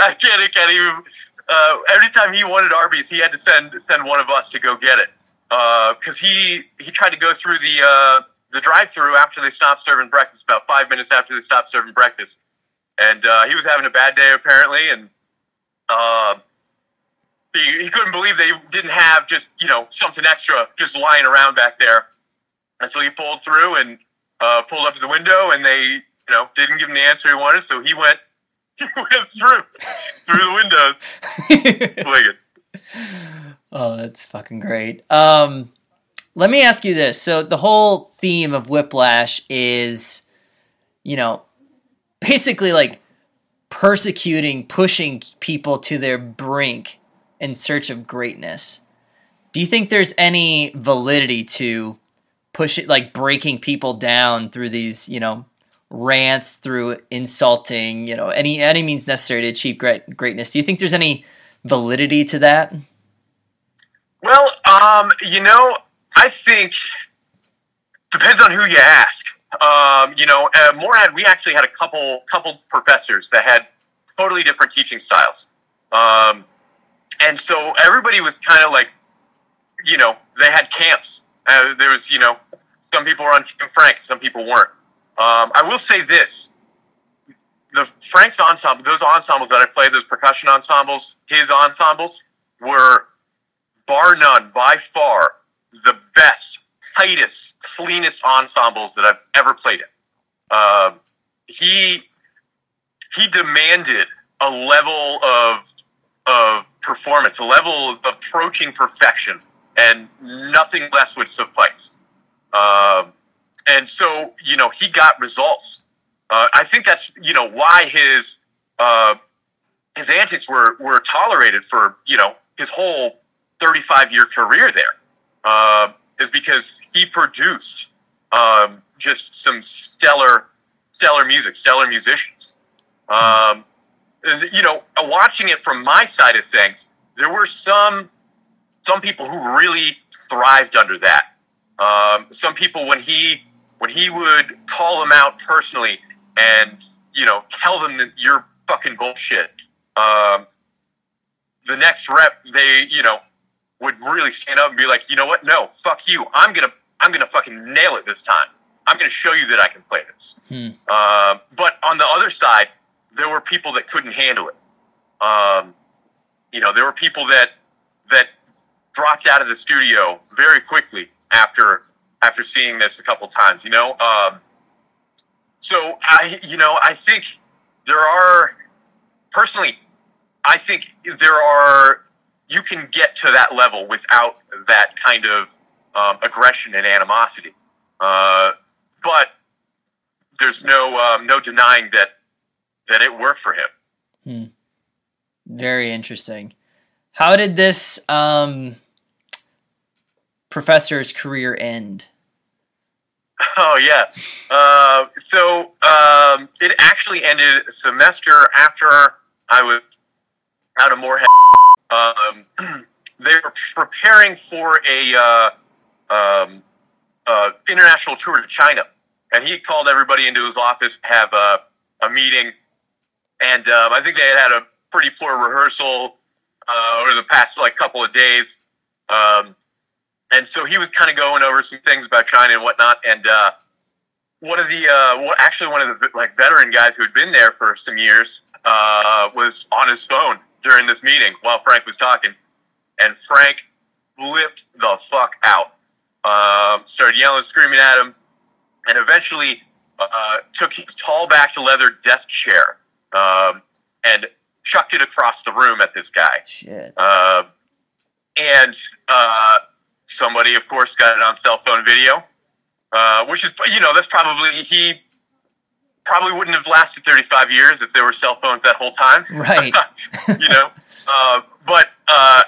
I can't I can't even. Uh, every time he wanted Arby's, he had to send send one of us to go get it because he he tried to go through the uh, the drive through after they stopped serving breakfast about five minutes after they stopped serving breakfast, and uh, he was having a bad day apparently, and uh, he, he couldn't believe they didn't have just you know something extra just lying around back there, and so he pulled through and uh, pulled up to the window, and they you know didn't give him the answer he wanted, so he went he went through through the windows, oh, that's fucking great. Um, let me ask you this. So the whole theme of Whiplash is, you know, basically like persecuting, pushing people to their brink in search of greatness. Do you think there's any validity to push it, like breaking people down through these, you know, rants, through insulting, you know, any any means necessary to achieve great greatness? Do you think there's any validity to that? Well, um, you know, I think depends on who you ask. Um, you know, uh, Moorhead, we actually had a couple couple professors that had totally different teaching styles, um, and so everybody was kind of like, you know, they had camps. Uh, there was, you know, some people were on Team Frank, some people weren't. Um, I will say this: the Frank's ensemble, those ensembles that I played, those percussion ensembles, his ensembles were bar none, by far, the best, tightest, cleanest ensembles that I've ever played in. Um, he he demanded a level of of performance, a level of approaching perfection, and nothing less would suffice. Um, and so, you know, he got results. Uh, I think that's you know why his uh, his antics were were tolerated for you know his whole 35 year career there uh, is because he produced um, just some stellar stellar music, stellar musicians. Um, you know, watching it from my side of things, there were some some people who really thrived under that. Um, some people when he when he would call them out personally and you know tell them that you're fucking bullshit. Um, the next rep, they you know would really stand up and be like, you know what? No, fuck you. I'm gonna I'm gonna fucking nail it this time. I'm gonna show you that I can play this. Hmm. Uh, but on the other side, there were people that couldn't handle it. Um, you know, there were people that that dropped out of the studio very quickly after after seeing this a couple times. You know, um, so I you know I think there are personally I think there are you can get to that level without that kind of um, aggression and animosity. Uh, but there's no um, no denying that that it worked for him. Very interesting. How did this um, professor's career end? Oh yeah. Uh, so um, it actually ended a semester after I was out of Moorhead. Um, they were preparing for a uh, um, uh, international tour to China, and he called everybody into his office to have a, a meeting. And um, I think they had had a pretty poor rehearsal uh, over the past like couple of days. Um, and so he was kind of going over some things about China and whatnot. And uh, one of the, uh, actually one of the like veteran guys who had been there for some years uh, was on his phone during this meeting while Frank was talking, and Frank flipped the fuck out. Um, started yelling, screaming at him, and eventually uh, took his tall back to leather desk chair um, and chucked it across the room at this guy. Shit. Uh, and uh, somebody, of course, got it on cell phone video, uh, which is, you know, that's probably, he probably wouldn't have lasted 35 years if there were cell phones that whole time. Right. you know, uh, but uh,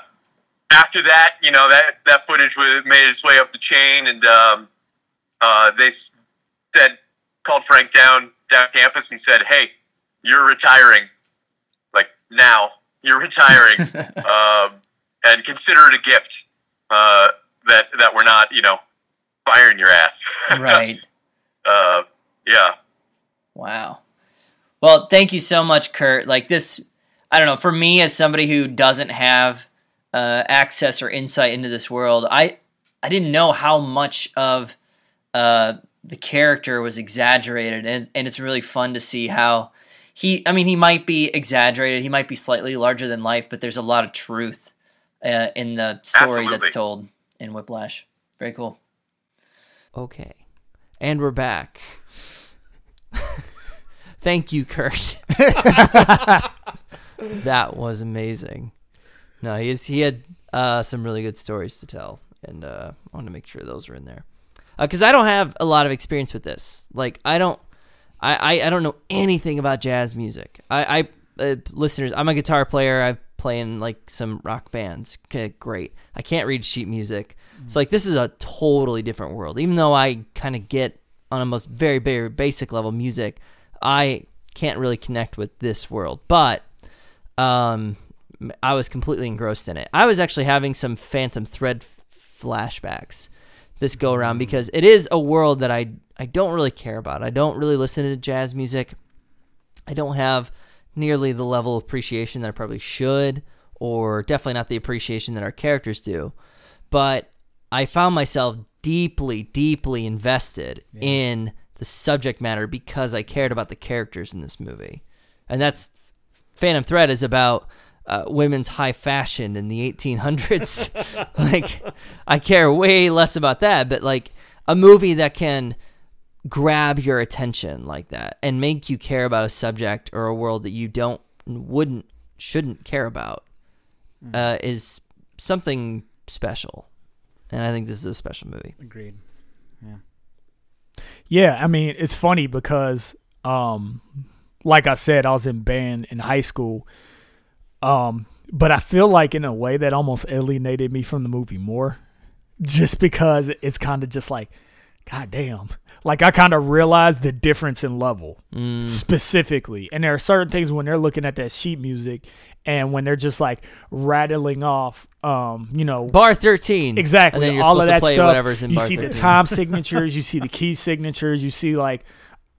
after that, you know, that, that footage was, made its way up the chain, and um, uh, they said, called Frank down, down campus and said, hey, you're retiring. Like, now. You're retiring. um, and consider it a gift uh, that that we're not, you know, firing your ass. right. uh, yeah. Wow. Well, thank you so much, Kurt. Like this, I don't know. For me, as somebody who doesn't have uh, access or insight into this world, I I didn't know how much of uh, the character was exaggerated, and and it's really fun to see how he. I mean, he might be exaggerated. He might be slightly larger than life, but there's a lot of truth uh, in the story Absolutely. that's told in Whiplash. Very cool. Okay. And we're back. Thank you, Kurt. that was amazing. No, he is, he had uh, some really good stories to tell, and uh, I want to make sure those are in there because I don't have a lot of experience with this. Like, I don't, I, I, I don't know anything about jazz music. I, I uh, listeners, I'm a guitar player. I play in like some rock bands. Okay, great. I can't read sheet music. So like this is a totally different world. Even though I kind of get on a most very very basic level music, I can't really connect with this world. But um, I was completely engrossed in it. I was actually having some Phantom Thread f- flashbacks this go around because it is a world that I I don't really care about. I don't really listen to jazz music. I don't have nearly the level of appreciation that I probably should, or definitely not the appreciation that our characters do. But I found myself deeply, deeply invested in the subject matter because I cared about the characters in this movie. And that's Phantom Thread is about uh, women's high fashion in the 1800s. like, I care way less about that, but like a movie that can grab your attention like that and make you care about a subject or a world that you don't, wouldn't, shouldn't care about uh, is something special. And I think this is a special movie. Agreed. Yeah, Yeah, I mean, it's funny because um like I said, I was in band in high school. Um but I feel like in a way that almost alienated me from the movie more just because it's kind of just like god damn. Like I kind of realized the difference in level Mm. specifically. And there are certain things when they're looking at that sheet music and when they're just like rattling off um, you know, Bar 13. Exactly. And then you're all of that stuff. you see 13. the time signatures, you see the key signatures, you see like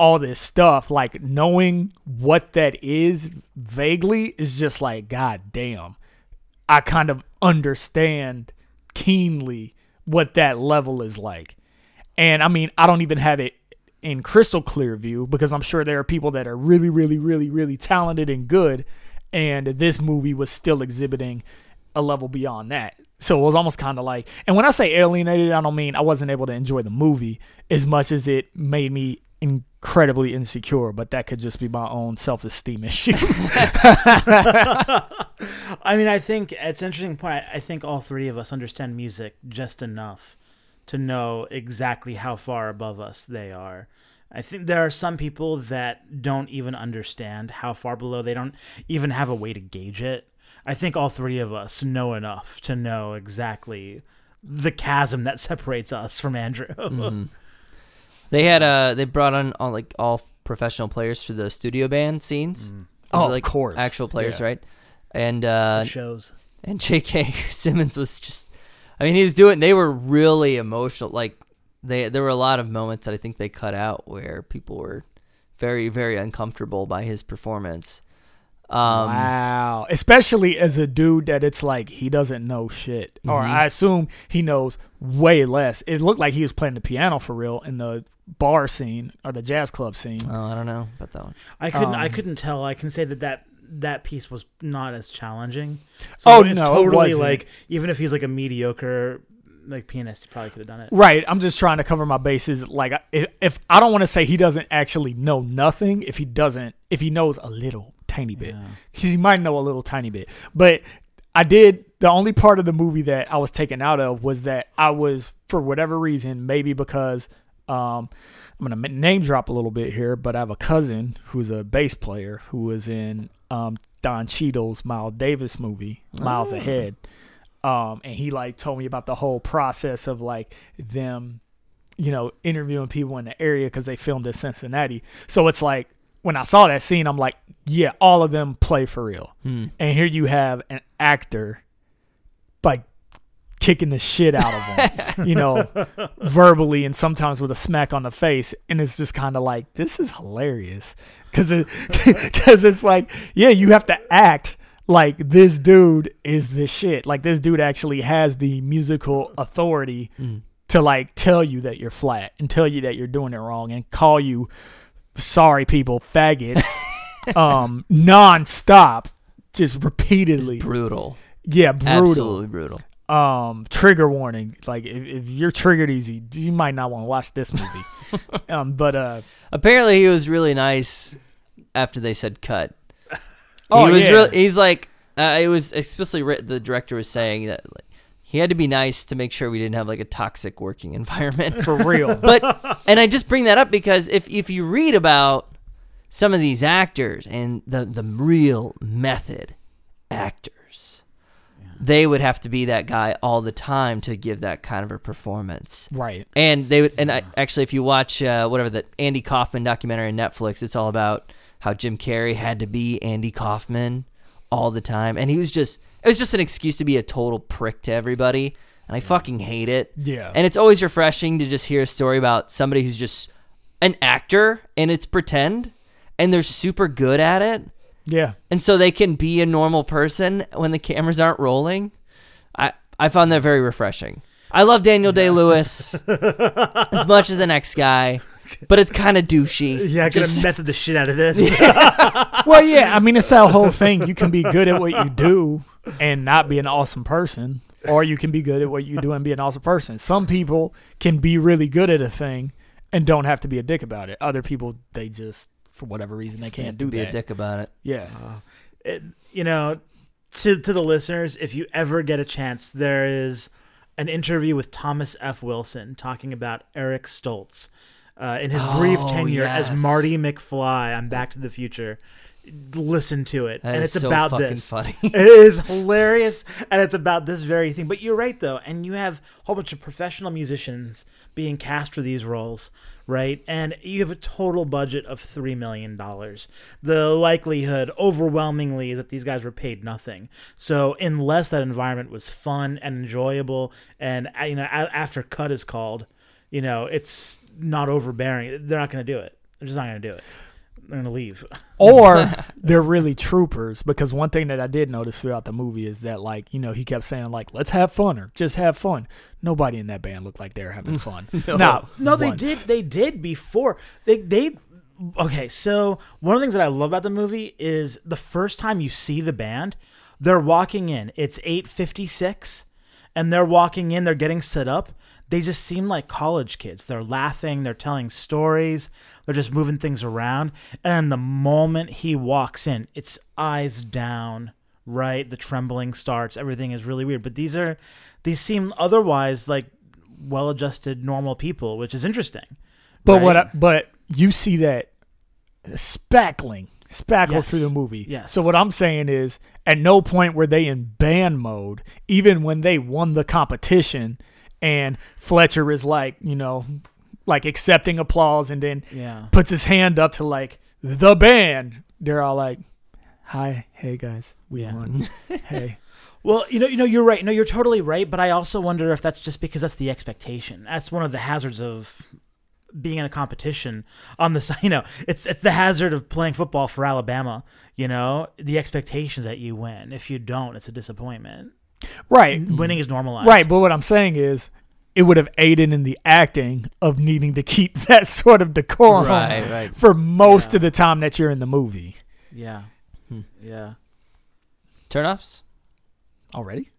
all this stuff. Like knowing what that is vaguely is just like, God damn. I kind of understand keenly what that level is like. And I mean, I don't even have it in crystal clear view because I'm sure there are people that are really, really, really, really talented and good. And this movie was still exhibiting a level beyond that. So it was almost kind of like, and when I say alienated, I don't mean I wasn't able to enjoy the movie as much as it made me incredibly insecure, but that could just be my own self esteem issues. I mean, I think it's an interesting point. I think all three of us understand music just enough to know exactly how far above us they are. I think there are some people that don't even understand how far below they don't even have a way to gauge it. I think all three of us know enough to know exactly the chasm that separates us from Andrew. Mhm. They had uh they brought on all like all professional players for the studio band scenes. Those Oh, are, of like course. actual players, Yeah. right? And uh It shows. and J.K. Simmons was just I mean, he was doing they were really emotional. Like they there were a lot of moments that I think they cut out where people were very very uncomfortable by his performance. Um wow. Especially as a dude that it's like he doesn't know shit. Or Mhm. I assume he knows way less. It looked like he was playing the piano for real in the bar scene or the jazz club scene. Oh, I don't know about that one. I couldn't. I Um, couldn't tell. I can say that that that piece was not as challenging. Oh, it's no, it totally wasn't. like even if he's like a mediocre like pianist, he probably could have done it. Right. I'm just trying to cover my bases. Like, if, if I don't want to say he doesn't actually know nothing, if he doesn't, if he knows a little tiny bit, Yeah. because he might know a little tiny bit. But I did. The only part of the movie that I was taken out of was that I was, for whatever reason, maybe because um, I'm gonna name drop a little bit here, but I have a cousin who's a bass player who was in um, Don Cheadle's Miles Davis movie, Miles Oh. Ahead. Um, and he like told me about the whole process of like them, you know, interviewing people in the area because they filmed in Cincinnati. So it's like when I saw that scene, I'm like, yeah, all of them play for real. Hmm. And here you have an actor like kicking the shit out of them, you know, verbally and sometimes with a smack on the face. And it's just kind of like, this is hilarious. Cause it, cause it's like, yeah, you have to act like this dude is the shit. Like this dude actually has the musical authority Mm. to like tell you that you're flat and tell you that you're doing it wrong and call you sorry people faggots um non-stop just It's repeatedly brutal. yeah brutal Absolutely brutal. Um trigger warning like if, if you're triggered easy you might not want to watch this movie um but uh Apparently, he was really nice after they said cut. Oh, he was yeah. really. He's like, uh, it was explicitly writ- the director was saying that like, he had to be nice to make sure we didn't have like a toxic working environment. for real but and I just bring that up because if if you read about some of these actors and the the real method actors, they would have to be that guy all the time to give that kind of a performance. right. And they would, and I, actually, if you watch uh, whatever the Andy Kaufman documentary on Netflix, it's all about how Jim Carrey had to be Andy Kaufman all the time, and he was just it was just an excuse to be a total prick to everybody, and I fucking hate it. yeah. And it's always refreshing to just hear a story about somebody who's just an actor and it's pretend, and they're super good at it, yeah and so they can be a normal person when the cameras aren't rolling. I I found that very refreshing. I love Daniel Day Lewis as much as the next guy, but it's kind of douchey. Yeah, gonna Just- method the shit out of this. well yeah i mean it's that whole thing you can be good at what you do and not be an awesome person or you can be good at what you do and be an awesome person some people can be really good at a thing and don't have to be a dick about it other people they just for whatever reason they can't do be that a dick about it. yeah it, you know, to to the listeners, if you ever get a chance, there is an interview with Thomas F. Wilson talking about Eric Stoltz uh, in his brief Oh, tenure yes. as Marty McFly on Back to the Future. Listen to it, That and is it's so about fucking this. funny. it is hilarious, and it's about this very thing. But you're right, though, and you have a whole bunch of professional musicians being cast for these roles, right? And you have a total budget of three million dollars. The likelihood, overwhelmingly, is that these guys were paid nothing. So unless that environment was fun and enjoyable, and uh, you know, after cut is called, you know, it's not overbearing. They're not going to do it. They're just not going to do it. They're going to leave. or they're really troopers because one thing that I did notice throughout the movie is that like you know he kept saying like let's have fun or just have fun. Nobody in that band looked like they were having fun. no, No, they did. They did before. They they. Okay, so one of the things that I love about the movie is the first time you see the band, they're walking in. It's eight fifty six, and they're walking in. They're getting set up. They just seem like college kids. They're laughing, they're telling stories, they're just moving things around. And the moment he walks in, it's eyes down, right? The trembling starts, everything is really weird. But these are these seem otherwise like well-adjusted normal people, which is interesting. But what? I, but you see that spackling, spackle Yes. through the movie. Yes. So what I'm saying is, at no point were they in band mode, even when they won the competition, and Fletcher is like, you know, like accepting applause, and then Yeah. puts his hand up to like the band. They're all like, "Hi, hey guys, we Yeah. won. hey." Well, you know, you know, you're right. No, you're totally right. But I also wonder if that's just because that's the expectation. That's one of the hazards of being in a competition on the side. You know, it's it's the hazard of playing football for Alabama. You know, the expectations that you win. If you don't, it's a disappointment. Right. Winning is normalized. Right, but what I'm saying is it would have aided in the acting of needing to keep that sort of decorum Right, right. for most Yeah. of the time that you're in the movie. Yeah. Hmm. Yeah. Turnoffs? Already?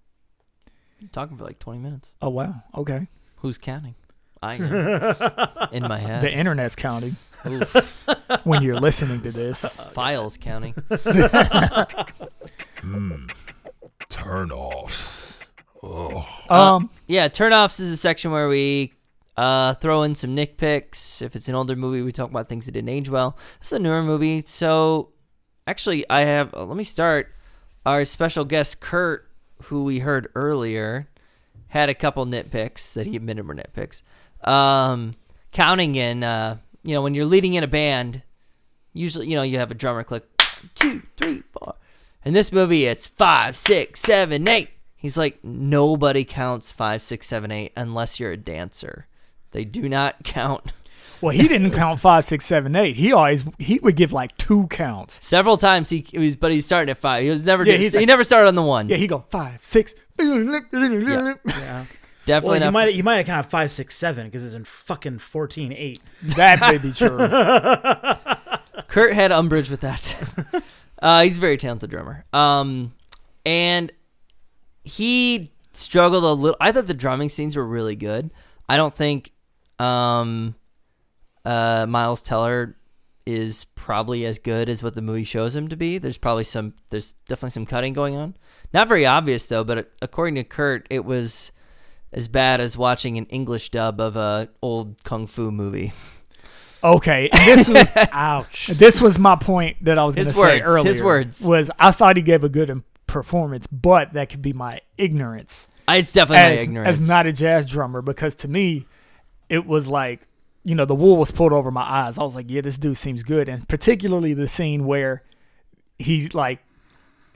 Talking for like 20 minutes. Oh wow. Okay. Who's counting? I am. In my head. The internet's counting when you're listening to this. Files counting. Hmm. Turn offs. Oh. Uh, Um Yeah, turnoffs is a section where we uh, throw in some nitpicks. If it's an older movie, we talk about things that didn't age well. This is a newer movie, so actually, I have. Uh, let me start. Our special guest Kurt, who we heard earlier, had a couple nitpicks that he admitted were nitpicks. Um, counting in, uh, you know, when you're leading in a band, usually, you know, you have a drummer click one, two, three, four. In this movie, it's five, six, seven, eight. He's like, nobody counts five, six, seven, eight unless you're a dancer. They do not count. well he didn't count five, six, seven, eight. He always he would give like two counts. Several times he, he was, but he's starting at five. He was never. Yeah, he like- never started on the one. Yeah, he go five, six. Yeah. definitely Well, you not. might you might have counted five, six, seven because it's in fucking fourteen eight. That may be true. Kurt had umbrage with that. Uh, he's a very talented drummer. Um, and he struggled a little. I thought the drumming scenes were really good. I don't think um, uh, Miles Teller is probably as good as what the movie shows him to be. There's probably some. There's definitely some cutting going on. Not very obvious though, but according to Kurt, it was as bad as watching an English dub of a old kung fu movie. Okay, this was Ouch. this was my point that I was going to say words, earlier. his words. was I thought he gave a good performance, but that could be my ignorance It's definitely my as, ignorance. as not a jazz drummer because to me it was like you know the wool was pulled over my eyes. I was like, yeah, this dude seems good, and particularly the scene where he's like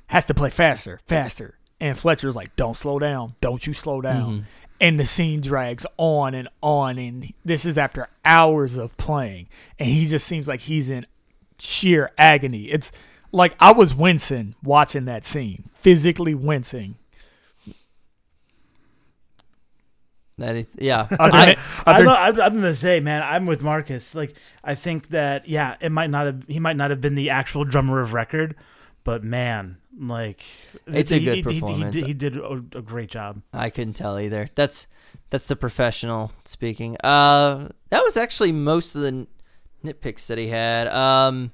has to play faster, faster, and Fletcher's like, don't slow down, don't you slow down. Mhm. And the scene drags on and on, and this is after hours of playing, and he just seems like he's in sheer agony. It's like I was wincing watching that scene, physically wincing. That is, yeah. Other I- than- I'm, I'm, I'm gonna say, man, I'm with Marcus. Like, I think that yeah, it might not have he might not have been the actual drummer of record, but man, like It's a he- good he- he- he performance. did- He did, a, a great job. I couldn't tell either. That's that's the professional speaking. Uh, that was actually most of the nitpicks that he had. Um,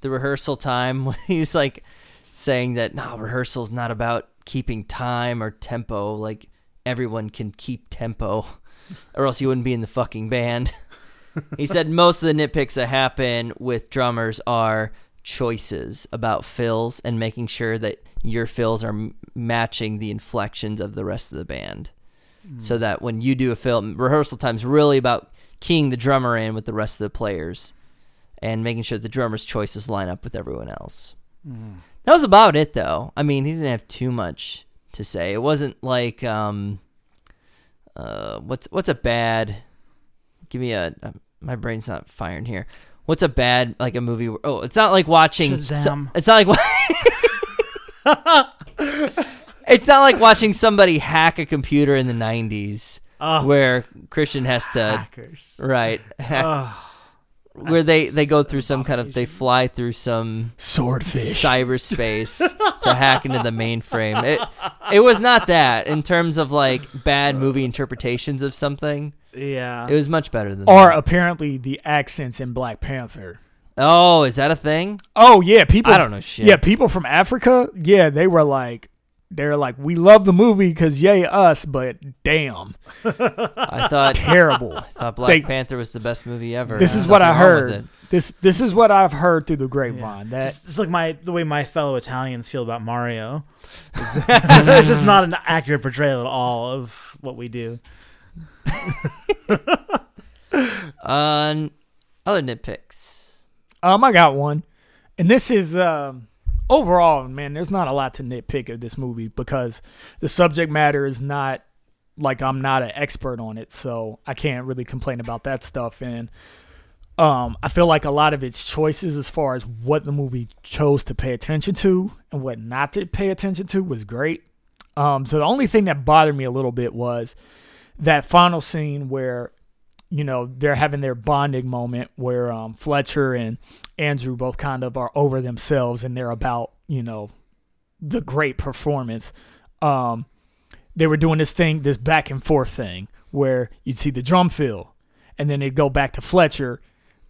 the rehearsal time when he was like saying that no, rehearsal's not about keeping time or tempo. Like everyone can keep tempo, or else you wouldn't be in the fucking band. he said most of the nitpicks that happen with drummers are choices about fills and making sure that your fills are m- matching the inflections of the rest of the band. So that when you do a film rehearsal time's really about keying the drummer in with the rest of the players and making sure the drummer's choices line up with everyone else. That was about it though. I mean he didn't have too much to say. It wasn't like um uh what's what's a bad give me a, a my brain's not firing here what's a bad like a movie where, oh it's not like watching so- it's not like it's not like watching somebody hack a computer in the 90s Oh, where Christian has to hackers. right hack- Oh, where they they go through some kind of they fly through some Swordfish. cyberspace to hack into the mainframe. It it was not that in terms of like bad movie interpretations of something. Yeah. It was much better than Or that. apparently the accents in Black Panther. Oh, is that a thing? Oh yeah, people. I don't know shit. Yeah, people from Africa. Yeah, they were like, they're like, we love the movie because yay us, but damn, I thought terrible. I thought Black They- Panther was the best movie ever. this There's is what I nothing wrong with heard. it. This this is what I've heard through the grapevine. That It's, it's like my the way my fellow Italians feel about Mario. It's, it's just not an accurate portrayal at all of what we do. Um, other nitpicks. um, I got one, and this is um overall, man. There's not a lot to nitpick of this movie because the subject matter is not like I'm not an expert on it, so I can't really complain about that stuff. And um, I feel like a lot of its choices, as far as what the movie chose to pay attention to and what not to pay attention to, was great. Um, so the only thing that bothered me a little bit was that final scene where you know they're having their bonding moment where um, Fletcher and Andrew both kind of are over themselves and they're about you know the great performance. Um, they were doing this thing, this back and forth thing, where you'd see the drum fill, and then they'd go back to Fletcher,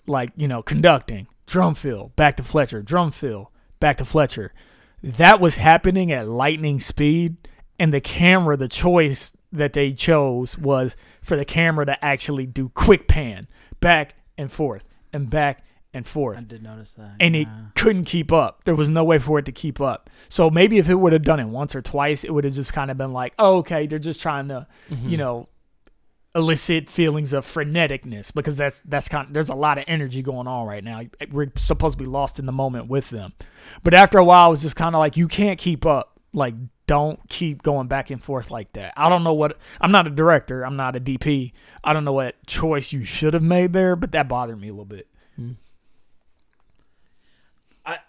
like you know conducting drum fill, back to Fletcher, drum fill, back to Fletcher. That was happening at lightning speed, and the camera, the choice that they chose was for the camera to actually do quick pan back and forth and back and forth I did notice that. and it couldn't keep up. There was no way for it to keep up. So maybe if it would have done it once or twice, it would have just kind of been like, oh, okay, they're just trying to, mm-hmm. you know, elicit feelings of freneticness because that's that's kind of, there's a lot of energy going on right now. We're supposed to be lost in the moment with them. But after a while, it was just kind of like you can't keep up. Like don't keep going back and forth like that. I don't know what I'm not a director, I'm not a DP. I don't know what choice you should have made there, but that bothered me a little bit. Hmm. I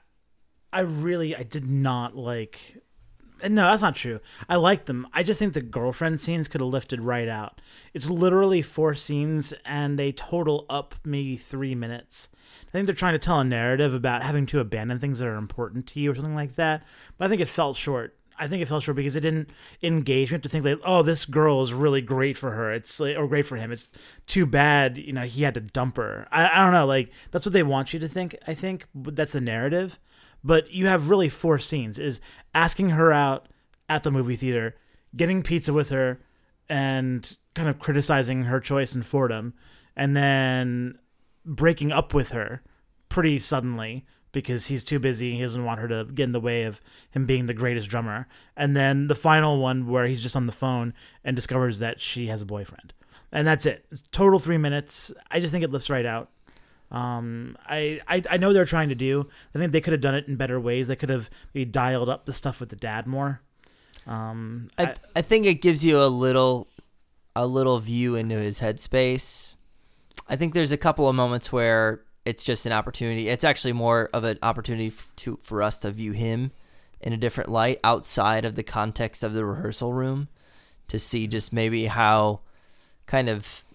I really I did not like no, that's not true. I like them. I just think the girlfriend scenes could have lifted right out. It's literally four scenes and they total up maybe three minutes. I think they're trying to tell a narrative about having to abandon things that are important to you or something like that. But I think it felt short. I think it fell short because it didn't engage me to think like, oh, this girl is really great for her. It's like, or great for him. It's too bad, you know, he had to dump her. I, I don't know. Like that's what they want you to think. I think that's the narrative. But you have really four scenes: is asking her out at the movie theater, getting pizza with her, and kind of criticizing her choice in Fordham, and then breaking up with her pretty suddenly because he's too busy. And he doesn't want her to get in the way of him being the greatest drummer. And then the final one where he's just on the phone and discovers that she has a boyfriend. And that's it. It's total three minutes. I just think it lifts right out. Um, I, I I know they're trying to do. I think they could have done it in better ways. They could have maybe dialed up the stuff with the dad more. Um, I, I think it gives you a little a little view into his headspace. I think there's a couple of moments where it's just an opportunity. It's actually more of an opportunity f- to for us to view him in a different light outside of the context of the rehearsal room to see just maybe how kind of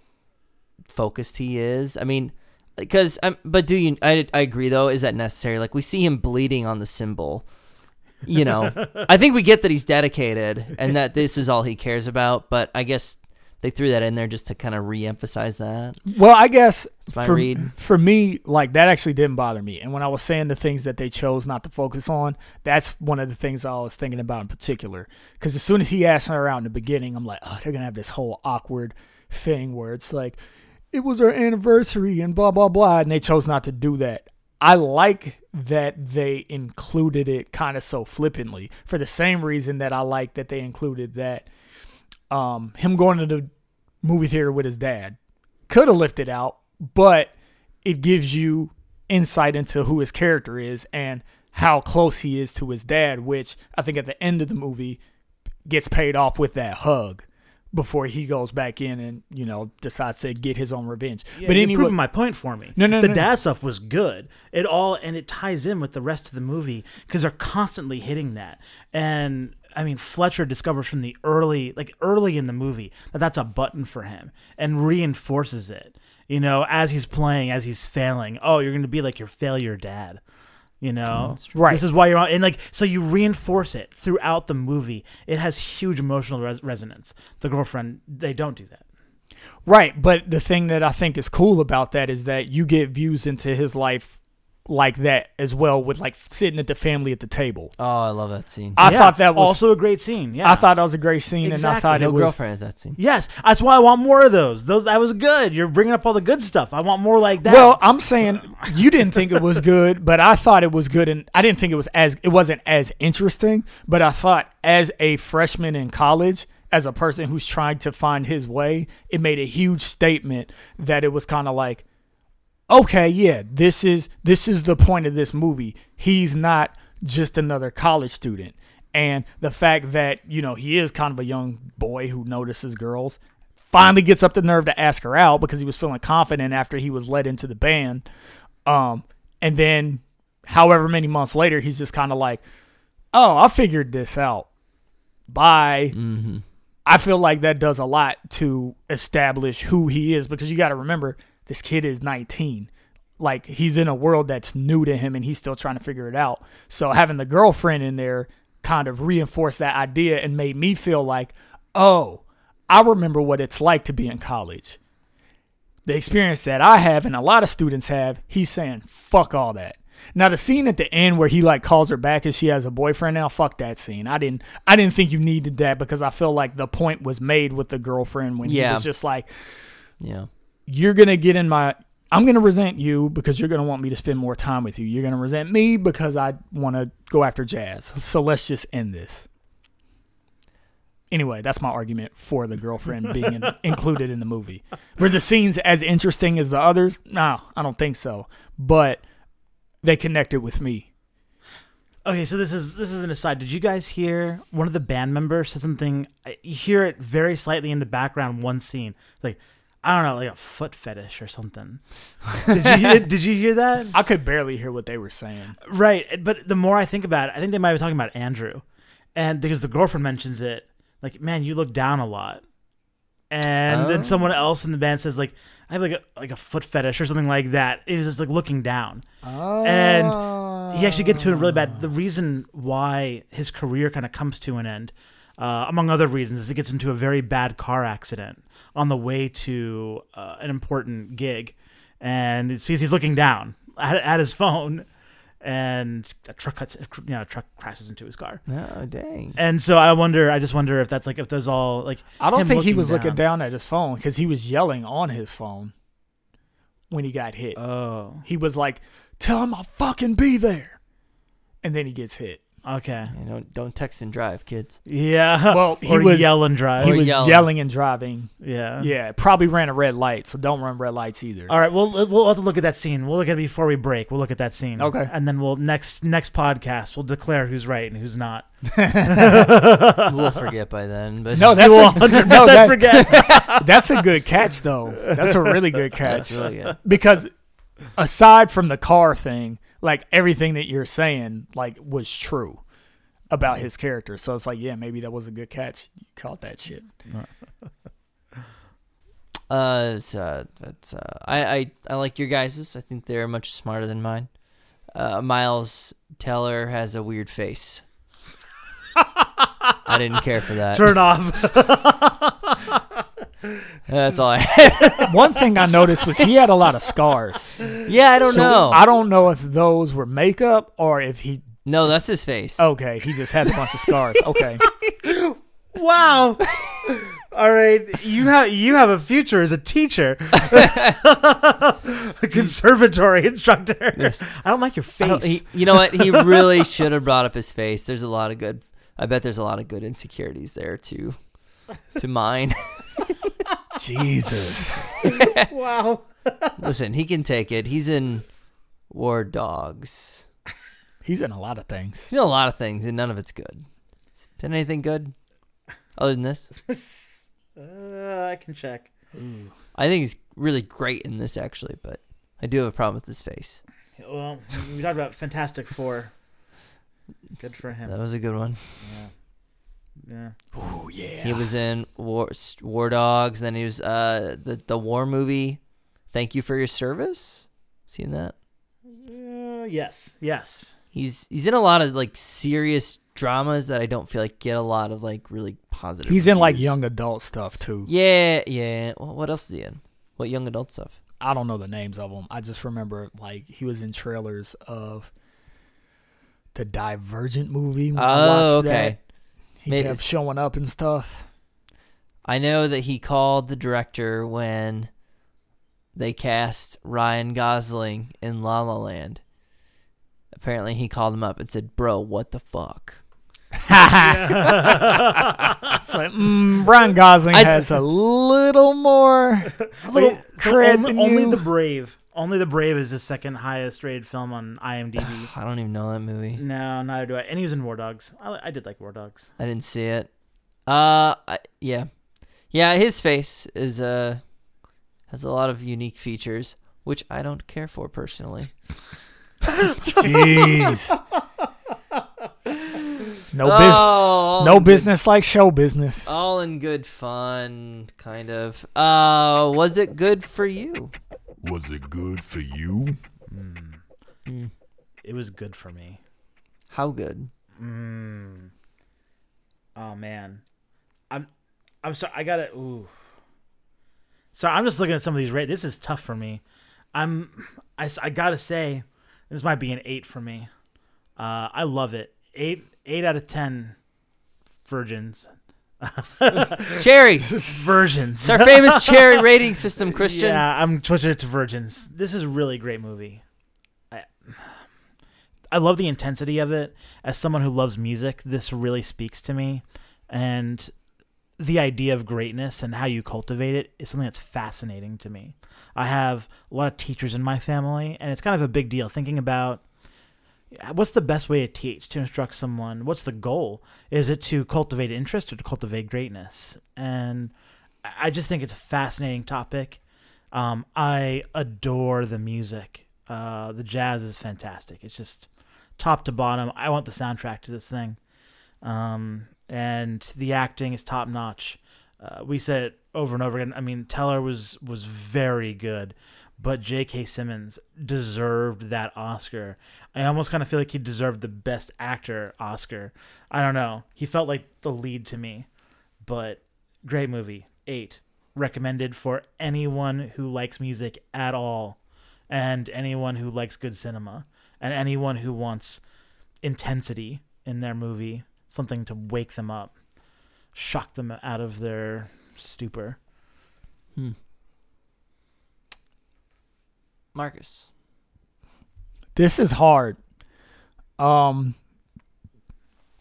focused he is. I mean, because um, but do you? I I agree though. Is that necessary? Like we see him bleeding on the cymbal. You know, I think we get that he's dedicated and that this is all he cares about. But I guess they threw that in there just to kind of re-emphasize that. Well, I guess for, read. for me, like that actually didn't bother me. And when I was saying the things that they chose not to focus on, that's one of the things I was thinking about in particular. Because as soon as he asked her out in the beginning, I'm like, oh, they're gonna have this whole awkward thing where it's like, it was our anniversary and blah blah blah, and they chose not to do that. I like that they included it kind of so flippantly for the same reason that I like that they included that um, him going to the movie theater with his dad could have lifted out, but it gives you insight into who his character is and how close he is to his dad, which I think at the end of the movie gets paid off with that hug before he goes back in and you know decides to get his own revenge. Yeah, but you're anyway, proving my point for me. No, no, the no. dad stuff was good. It all and it ties in with the rest of the movie because they're constantly hitting that. And I mean, Fletcher discovers from the early, like early in the movie, that that's a button for him and reinforces it. You know, as he's playing, as he's failing. Oh, you're going to be like your failure dad. You know, Right. This is why you're on, and like so you reinforce it throughout the movie. It has huge emotional res- resonance. The girlfriend, they don't do that. Right, but the thing that I think is cool about that is that you get views into his life like that as well with like sitting at the family at the table. Oh, I love that scene. I Yeah, thought that was also a great scene. Yeah, I thought that was a great scene and I Exactly. thought no it was girlfriend at that scene. Yes, that's why I want more of those. Those that was good. You're bringing up all the good stuff. I want more like that. Well, I'm saying you didn't think it was good, but I thought it was good, and I didn't think it was as it wasn't as interesting. But I thought as a freshman in college, as a person who's trying to find his way, it made a huge statement that it was kind of like, okay, yeah, this is this is the point of this movie. He's not just another college student. And the fact that, you know, he is kind of a young boy who notices girls, finally gets up the nerve to ask her out because he was feeling confident after he was led into the band. Um, and then however many months later, he's just kind of like, Oh, I figured this out. Bye. Mm-hmm. I feel like that does a lot to establish who he is because you got to remember this kid is 19. Like he's in a world that's new to him and he's still trying to figure it out. So having the girlfriend in there kind of reinforced that idea and made me feel like, oh, I remember what it's like to be in college. The experience that I have and a lot of students have, he's saying, fuck all that. Now the scene at the end where he like calls her back and she has a boyfriend now, fuck that scene. I didn't I didn't think you needed that because I feel like the point was made with the girlfriend when he was just like, Yeah. You're gonna get in my I'm gonna resent you because you're gonna want me to spend more time with you. You're gonna resent me because I wanna go after jazz. So let's just end this. Anyway, that's my argument for the girlfriend being in, included in the movie. Were the scenes as interesting as the others? No, I don't think so. But they connected with me. Okay, so this is this is an aside. Did you guys hear one of the band members said something? I- You hear it very slightly in the background. One scene, like I don't know, like a foot fetish or something. Did you hear, did you hear that? I could barely hear what they were saying. Right, but the more I think about it, I think they might be talking about Andrew, and because the girlfriend mentions it, like, man, you look down a lot, and Oh. then someone else in the band says like, I have like a like a foot fetish or something like that. It was just like looking down. And he actually gets to it really bad. The reason why his career kind of comes to an end, uh, among other reasons, is he gets into a very bad car accident on the way to uh, an important gig, and it's, he's, he's looking down at, at his phone, and a truck cuts, you know, a truck crashes into his car. Oh, dang. And so I wonder, I just wonder if that's like if there's all like I don't think he was looking down at his phone because he was yelling on his phone when he got hit. Oh, he was like, "Tell him I'll fucking be there," and then he gets hit. Okay, Yeah, don't don't text and drive, kids. yeah. Well, he or was- yell and drive. He Or was yelling. yelling. and driving. yeah, Yeah, probably ran a red light, so don't run red lights either. All right, we'll we'll have to look at that scene. We'll look at it before we break. We'll look at that scene. Okay. and then we'll next next podcast we'll declare who's right and who's not. we'll forget by then. But No, that's you will a, 100 no, that- forget. that's a good catch though. That's a really good that's catch really good. because aside from the car thing, like everything that you're saying, like was true about his character. So it's like, yeah, maybe that was a good catch. You caught that shit. Uh, it's, uh, that's uh, I, I I like your guys's. I think they're much smarter than mine. Uh, Miles Teller has a weird face. I didn't care for that. Turn off. That's all I had. One thing I noticed was he had a lot of scars. Yeah, I don't So know. I don't know if those were makeup or if he. no, that's his face. Okay, he just has a bunch of scars. Okay. wow. All right, you have you have a future as a teacher, a conservatory instructor. I don't like your face. he- you know what? He really should have brought up his face. There's a lot of good. I bet there's a lot of good insecurities there too. To mine. Jesus. wow. Listen, he can take it. He's in War Dogs. He's in a lot of things. He's in a lot of things, and none of it's good. Been anything good other than this? Uh, I can check. I think he's really great in this, actually, but I do have a problem with his face. Well, we talked about Fantastic Four. Good for him. That was a good one. Yeah. Oh yeah. He was in War War Dogs. Then he was uh the the war movie Thank you for your service. Seen that? Uh, yes, yes. He's he's in a lot of like serious dramas that I don't feel like get a lot of like really positive. He's in like young adult stuff too. Yeah, yeah. Well, what else is he in? What young adult stuff? I don't know the names of them. I just remember like he was in trailers of the Divergent movie. when I Oh, watched okay. that. He Maybe kept showing up and stuff. I know that he called the director when they cast Ryan Gosling in La La Land. Apparently, he called him up and said, "Bro, what the fuck?" It's like, mm, Ryan Gosling I- has a little more, a little Wait, so cred only, than only you. the Brave. Only the Brave is the second highest rated film on IMDb. I don't even know that movie. no, neither do I. And he was in War Dogs. I, I did like War Dogs. I didn't see it. Uh, I, yeah, yeah. His face is uh has a lot of unique features, which I don't care for personally. Jeez. No business. Oh, No business like show business. All in good fun, kind of. Uh, was it good for you? Was it good for you? Mm. It was good for me. How good? Mm. Oh man, I'm I'm sorry. I gotta. Ooh. So I'm just looking at some of these. Rate. This is tough for me. I'm. I, I gotta say, this might be an eight for me. Uh, I love it. Eight eight out of ten. Virgins. Cherries. Virgins. It's our famous cherry rating system, Christian. Yeah, I'm switching it to Virgins. This is a really great movie. I, I love the intensity of it. As someone who loves music, this really speaks to me. And the idea of greatness and how you cultivate it is something that's fascinating to me. I have a lot of teachers in my family, and it's kind of a big deal thinking about what's the best way to teach, to instruct someone? What's the goal? Is it to cultivate interest or to cultivate greatness? And I just think it's a fascinating topic. Um, I adore the music. Uh, the jazz is fantastic. It's just top to bottom. I want the soundtrack to this thing. Um, and the acting is top notch. Uh, we said it over and over again. I mean, Teller was was very good, but J.K. Simmons deserved that Oscar. I almost kind of feel like he deserved the Best Actor Oscar. I don't know. He felt like the lead to me, but great movie. Eight recommended for anyone who likes music at all, and anyone who likes good cinema, and anyone who wants intensity in their movie, something to wake them up, shock them out of their stupor. Hmm. Marcus. This is hard. Um,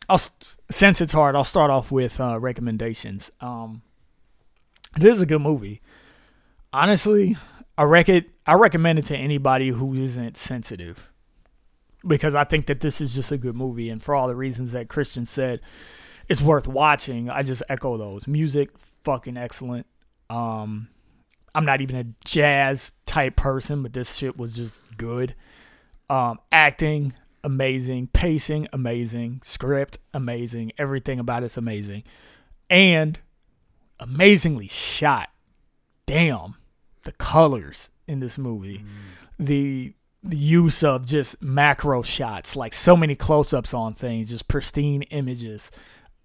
I'll since it's hard, I'll start off with uh, recommendations. Um, this is a good movie. Honestly, I rec- I recommend it to anybody who isn't sensitive because I think that this is just a good movie, and for all the reasons that Christian said, it's worth watching. I just echo those. Music, fucking excellent. Um, I'm not even a jazz type person, but this shit was just good. Um, acting amazing, pacing amazing, script amazing, everything about it's amazing, and amazingly shot. Damn, the colors in this movie, the the use of just macro shots, like so many close ups on things, just pristine images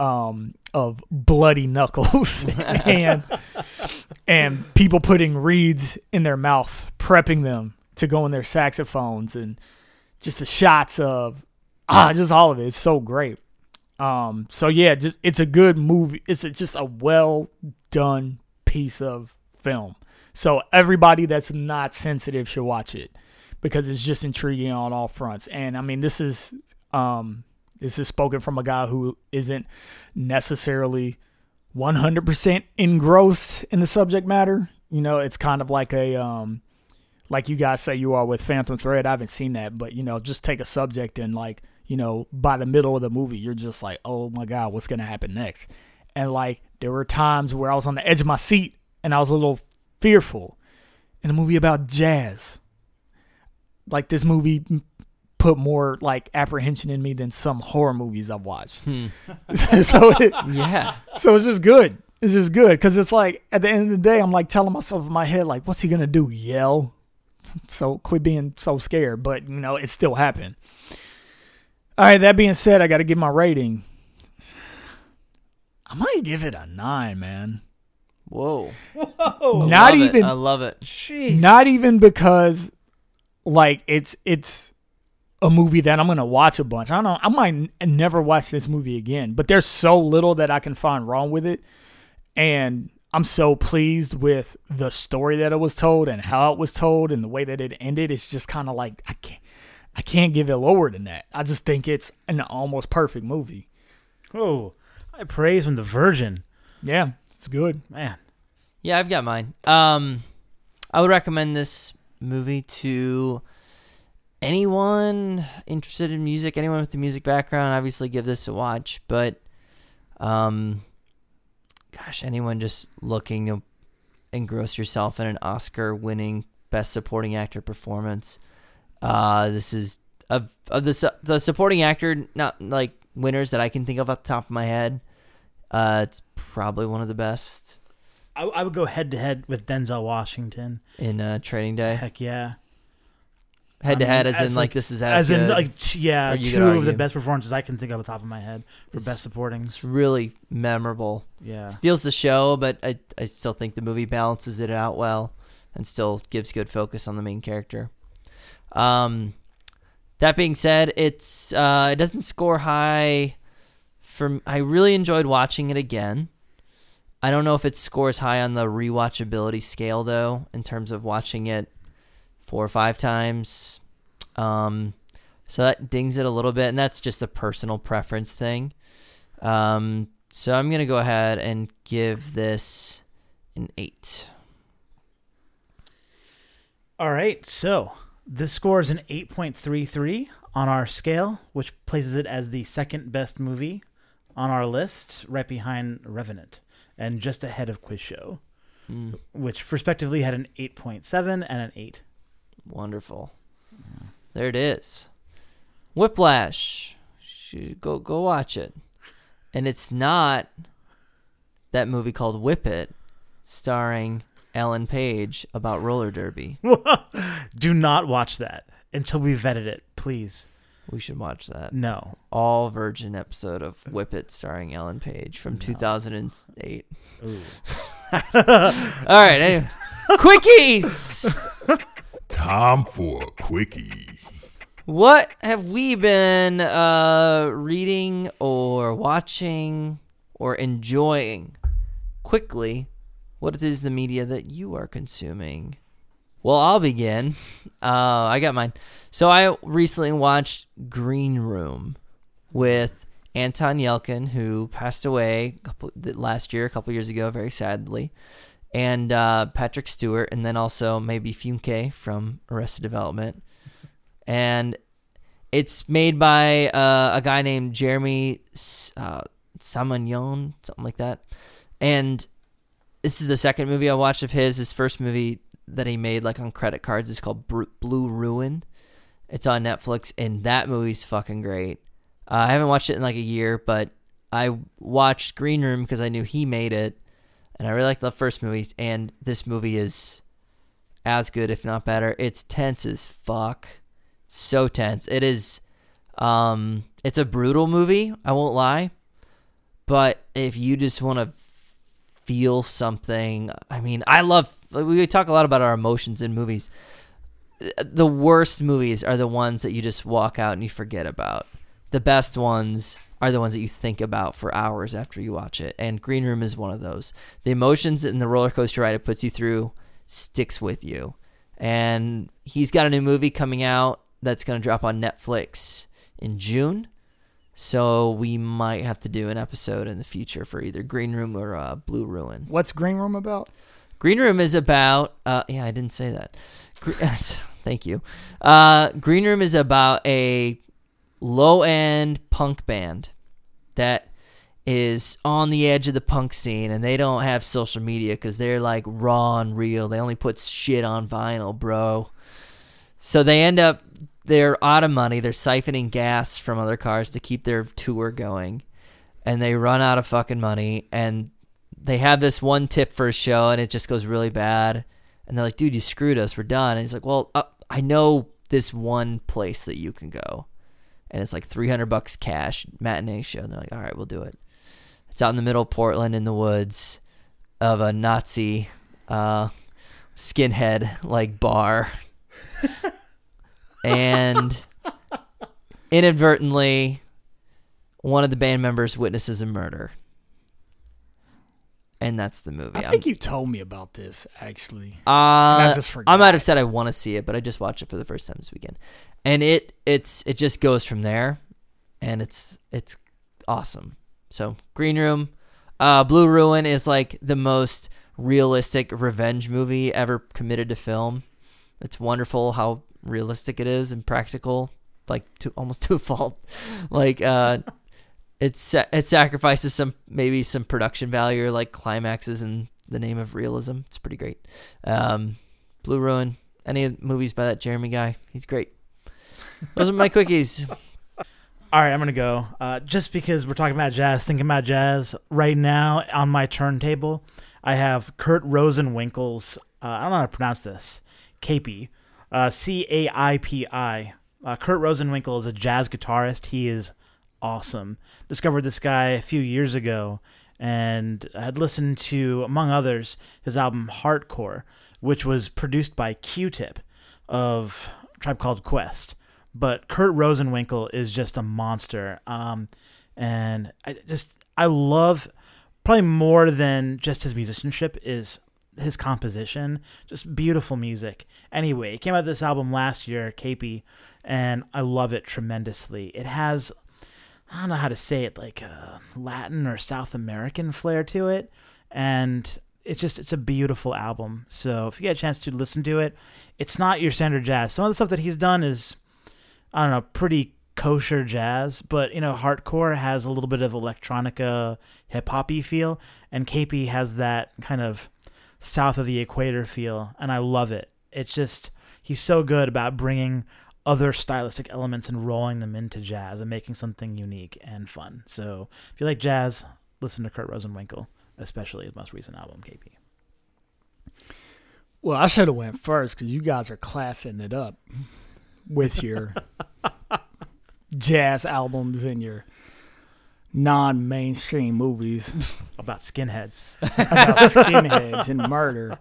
um, of bloody knuckles and and people putting reeds in their mouth, prepping them to go in their saxophones, and just the shots of ah, just all of it. It's so great. Um, so yeah, just it's a good movie. It's a, just a well done piece of film. So everybody that's not sensitive should watch it because it's just intriguing on all fronts. And I mean, this is um, this is spoken from a guy who isn't necessarily 100% engrossed in the subject matter. You know, it's kind of like a um like you guys say you are with Phantom Thread. I haven't seen that, but you know, just take a subject and like, you know, by the middle of the movie, you're just like, "Oh my god, what's going to happen next?" And like there were times where I was on the edge of my seat and I was a little fearful in a movie about jazz. Like this movie put more like apprehension in me than some horror movies I've watched. Hmm. so it's Yeah. so it's just good. It's just good because it's like at the end of the day, I'm like telling myself in my head, like, what's he gonna do? Yell? So quit being so scared. But you know, it still happened. All right. That being said, I got to give my rating. I might give it a nine, man. Whoa. Whoa. Not Love it. even I love it. Jeez. Not even because like it's it's a movie that I'm gonna watch a bunch. I don't know. I might n- never watch this movie again, but there's so little that I can find wrong with it, and I'm so pleased with the story that it was told and how it was told and the way that it ended. It's just kind of like I can't I can't give it lower than that. I just think it's an almost perfect movie. Oh, I praise from the Virgin. Yeah, it's good. Man, Yeah, I've got mine. Um, I would recommend this movie to anyone interested in music, anyone with a music background. Obviously, give this a watch. But, um, gosh, anyone just looking to engross yourself in an Oscar-winning Best Supporting Actor performance. Uh, this is of of the su- the supporting actor, not like winners that I can think of off the top of my head. Uh, it's probably one of the best I, I would go head to head with Denzel Washington. in uh, Training Day. Heck yeah. Head to head, mean, as in like, like- this is as, As in, like, t- yeah, Or you could two of the best performances I can think of off the top of my head for It's- best supporting. it's really memorable. Yeah. Steals the show, but I I still think the movie balances it out well and still gives good focus on the main character. Um, that being said, it's uh, it doesn't score high. From I really enjoyed watching it again. I don't know if it scores high on the rewatchability scale though, in terms of watching it four or five times. Um, so that dings it a little bit, and that's just a personal preference thing. Um, so I'm gonna go ahead and give this an eight. All right, so this score is an 8.33 on our scale, which places it as the second best movie on our list, right behind Revenant, and just ahead of Quiz Show, Mm, which respectively had an 8.7 and an 8. Wonderful. There it is. Whiplash. Go go watch it. And it's not that movie called Whip It, starring Ellen Page about roller derby. Do not watch that until we vetted it, please. We should watch that. No. All virgin episode of Whip It starring Ellen Page from 2008. Ooh. All right, anyway. quickies. Time for a quickie. What have we been uh, reading or watching or enjoying? Quickly, what is the media that you are consuming? Well, I'll begin. Uh, I got mine. So I recently watched Green Room with Anton Yelchin, who passed away couple, last year, a couple years ago, very sadly, and uh, Patrick Stewart, and then also Maeby Funke from Arrested Development. And it's made by uh, a guy named Jeremy uh, something like that. And this is the second movie I watched of his. His first movie that he made, like on credit cards, is called Blue Ruin. It's on Netflix, and that movie's fucking great. Uh, I haven't watched it in like a year, but I watched Green Room because I knew he made it, and I really like the first movie. And this movie is as good, if not better. It's tense as fuck, so tense. It is. Um, it's a brutal movie. I won't lie, but if you just want to feel something, I mean, I love. We talk a lot about our emotions in movies. The worst movies are the ones that you just walk out and you forget about. The best ones are the ones that you think about for hours after you watch it. And Green Room is one of those. The emotions and the roller coaster ride it puts you through sticks with you. And he's got a new movie coming out that's going to drop on Netflix in June. So we might have to do an episode in the future for either Green Room or uh, Blue Ruin. What's Green Room about? Green Room is about. Uh, yeah, I didn't say that. Gre- Thank you. Uh, Green Room is about a low end punk band that is on the edge of the punk scene and they don't have social media because they're like raw and real. They only put shit on vinyl, bro. So they end up, they're out of money. They're siphoning gas from other cars to keep their tour going. And they run out of fucking money and they have this one tip for a show and it just goes really bad. And they're like, dude, you screwed us. We're done. And he's like, well, uh, I know this one place that you can go. And it's like 300 bucks cash matinee show. And they're like, all right, we'll do it. It's out in the middle of Portland in the woods of a Nazi uh, skinhead like bar. and inadvertently, one of the band members witnesses a murder. And that's the movie. I I'm- think you told me about this actually. uh, I just I might have said I want to see it, but I just watched it for the first time this weekend, and it it's it just goes from there, and it's it's awesome. So Green Room, uh, Blue Ruin is like the most realistic revenge movie ever committed to film. It's wonderful how realistic it is and practical, like to almost to a fault. like uh, it's it sacrifices some maybe some production value or like climaxes in the name of realism. It's pretty great. Um, Blue Ruin, any movies by that Jeremy guy, he's great. Those are my quickies. All right, I'm gonna go. Uh, just because we're talking about jazz, thinking about jazz right now on my turntable, I have Kurt Rosenwinkel's. Uh, I don't know how to pronounce this. Capy, uh, C A I P I. Uh, Kurt Rosenwinkel is a jazz guitarist. He is awesome. Discovered this guy a few years ago, and had listened to, among others, his album Heartcore, which was produced by Q-Tip of Tribe Called Quest but Kurt Rosenwinkel is just a monster. Um, and I just I love probably more than just his musicianship is his composition, just beautiful music. Anyway, he came out this album last year, Caipi, and I love it tremendously. It has I don't know how to say it, like a Latin or South American flair to it, and it's just it's a beautiful album. So if you get a chance to listen to it, it's not your standard jazz. Some of the stuff that he's done is I don't know, pretty kosher jazz, but you know, Heartcore has a little bit of electronica, hip hoppy feel, and Caipi has that kind of south of the equator feel, and I love it. It's just he's so good about bringing other stylistic elements and rolling them into jazz and making something unique and fun. So if you like jazz, listen to Kurt Rosenwinkel, especially his most recent album, Caipi. Well, I should have went first because you guys are classing it up with your jazz albums and your non-mainstream movies About skinheads. about skinheads and murder.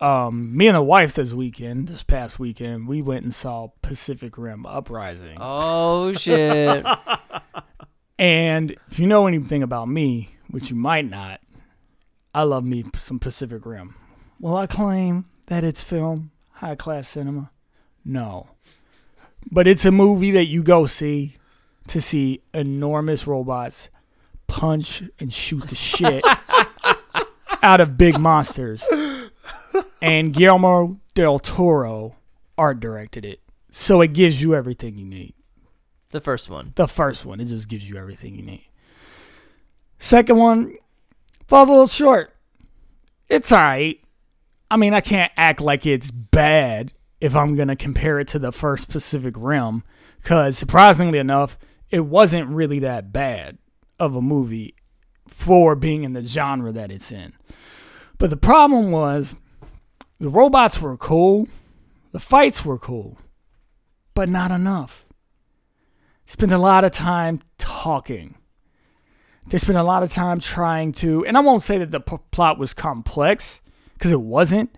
Um, me and the wife this weekend, this past weekend, we went and saw Pacific Rim Uprising. Oh shit! And if you know anything about me, which you might not, I love me some Pacific Rim. Well, I claim that it's film high class cinema? No. But it's a movie that you go see to see enormous robots punch and shoot the shit out of big monsters. And Guillermo del Toro art directed it. So it gives you everything you need. the first one. The first one, it just gives you everything you need. Second one falls a little short. It's alright. I mean, I can't act like it's bad if I'm gonna compare it to the first Pacific Rim, because surprisingly enough, it wasn't really that bad of a movie for being in the genre that it's in. But the problem was the robots were cool, the fights were cool, but not enough spend a lot of time talking. They spent a lot of time trying to, and I won't say that the p- plot was complex because it wasn't.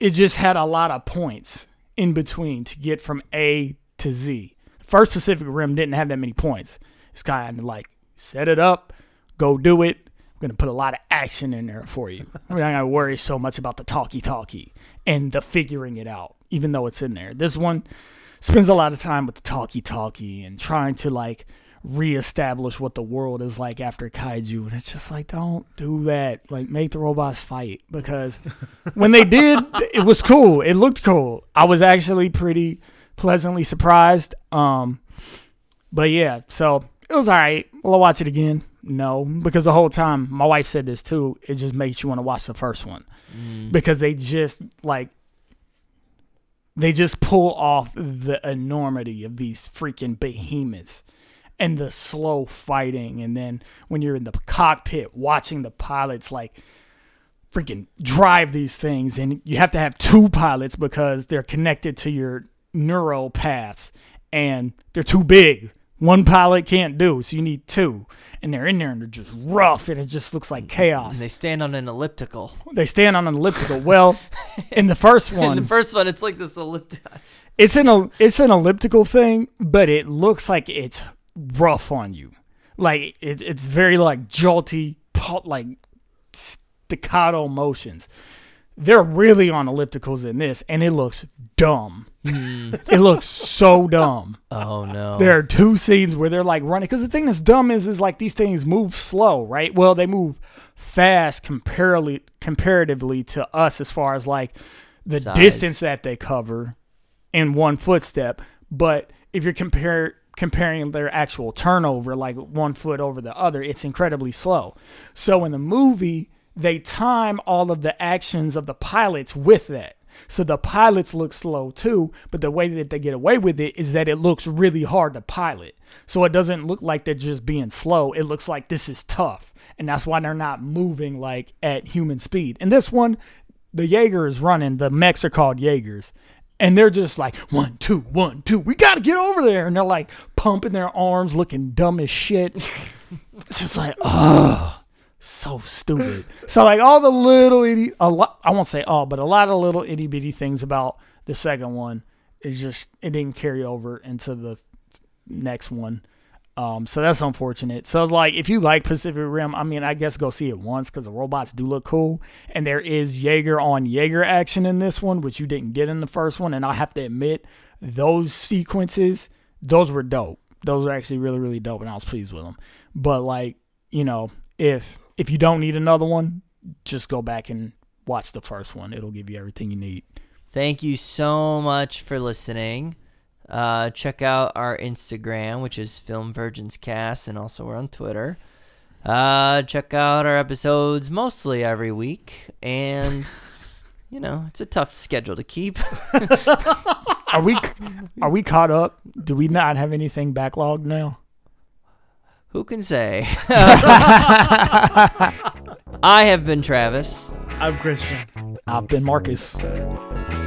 It just had a lot of points in between to get from A to Z. First Pacific Rim didn't have that many points. It's kind of like set it up, go do it. I'm gonna put a lot of action in there for you. I'm not gonna worry so much about the talkie talkie and the figuring it out, even though it's in there. This one spends a lot of time with the talkie talkie and trying to like reestablish what the world is like after kaiju. And it's just like don't do that. Like make the robots fight. Because when they did it was cool. It looked cool. I was actually pretty pleasantly surprised. Um but yeah so it was all right. Will i watch it again? No. Because the whole time my wife said this too it just makes you want to watch the first one. Because they just like they just pull off the enormity of these freaking behemoths and the slow fighting and then when you're in the cockpit watching the pilots like freaking drive these things and you have to have two pilots because they're connected to your neural paths and they're too big one pilot can't do so you need two and they're in there and they're just rough and it just looks like chaos And they stand on an elliptical. they stand on an elliptical well in the first one. In the first one, it's like this elliptical. it's an it's an elliptical thing, but it looks like it's rough on you. Like it, it's very like jolty, like staccato motions. They're really on ellipticals in this, and it looks dumb. Hmm. it looks so dumb. Oh no. There are two scenes where they're like running because the thing that's dumb is is like these things move slow, right? Well, they move fast comparatively comparatively to us as far as like the Size. distance that they cover in one footstep. But if you're compare comparing their actual turnover, like one foot over the other, it's incredibly slow. So in the movie, they time all of the actions of the pilots with that. So the pilots look slow too, but the way that they get away with it is that it looks really hard to pilot. So it doesn't look like they're just being slow. It looks like this is tough. And that's why they're not moving like at human speed. And this one, the Jaeger is running, the mechs are called Jaegers. And they're just like, one, two, one, two, we gotta get over there. And they're like pumping their arms, looking dumb as shit. it's just like, oh, so stupid. So like all the little itty, a lot, I won't say all, but a lot of little itty bitty things about the second one is just it didn't carry over into the next one. Um, so that's unfortunate. So it's like if you like Pacific Rim, I mean, I guess go see it once because the robots do look cool, and there is Jaeger on Jaeger action in this one, which you didn't get in the first one. And I have to admit, those sequences, those were dope. Those were actually really, really dope, and I was pleased with them. But like, you know, if if you don't need another one, just go back and watch the first one. It'll give you everything you need. Thank you so much for listening. Uh, check out our Instagram, which is Film Virgins Cast, and also we're on Twitter. Uh, check out our episodes mostly every week, and you know it's a tough schedule to keep. Are we are we caught up? Do we not have anything backlogged now? Who can say? I have been Travis. I'm Christian. I've been Marcus.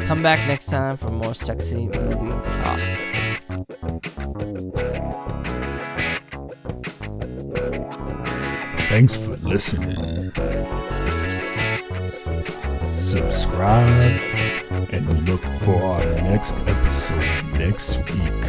Come back next time for more sexy movie talk. Thanks for listening. Subscribe and look for our next episode next week.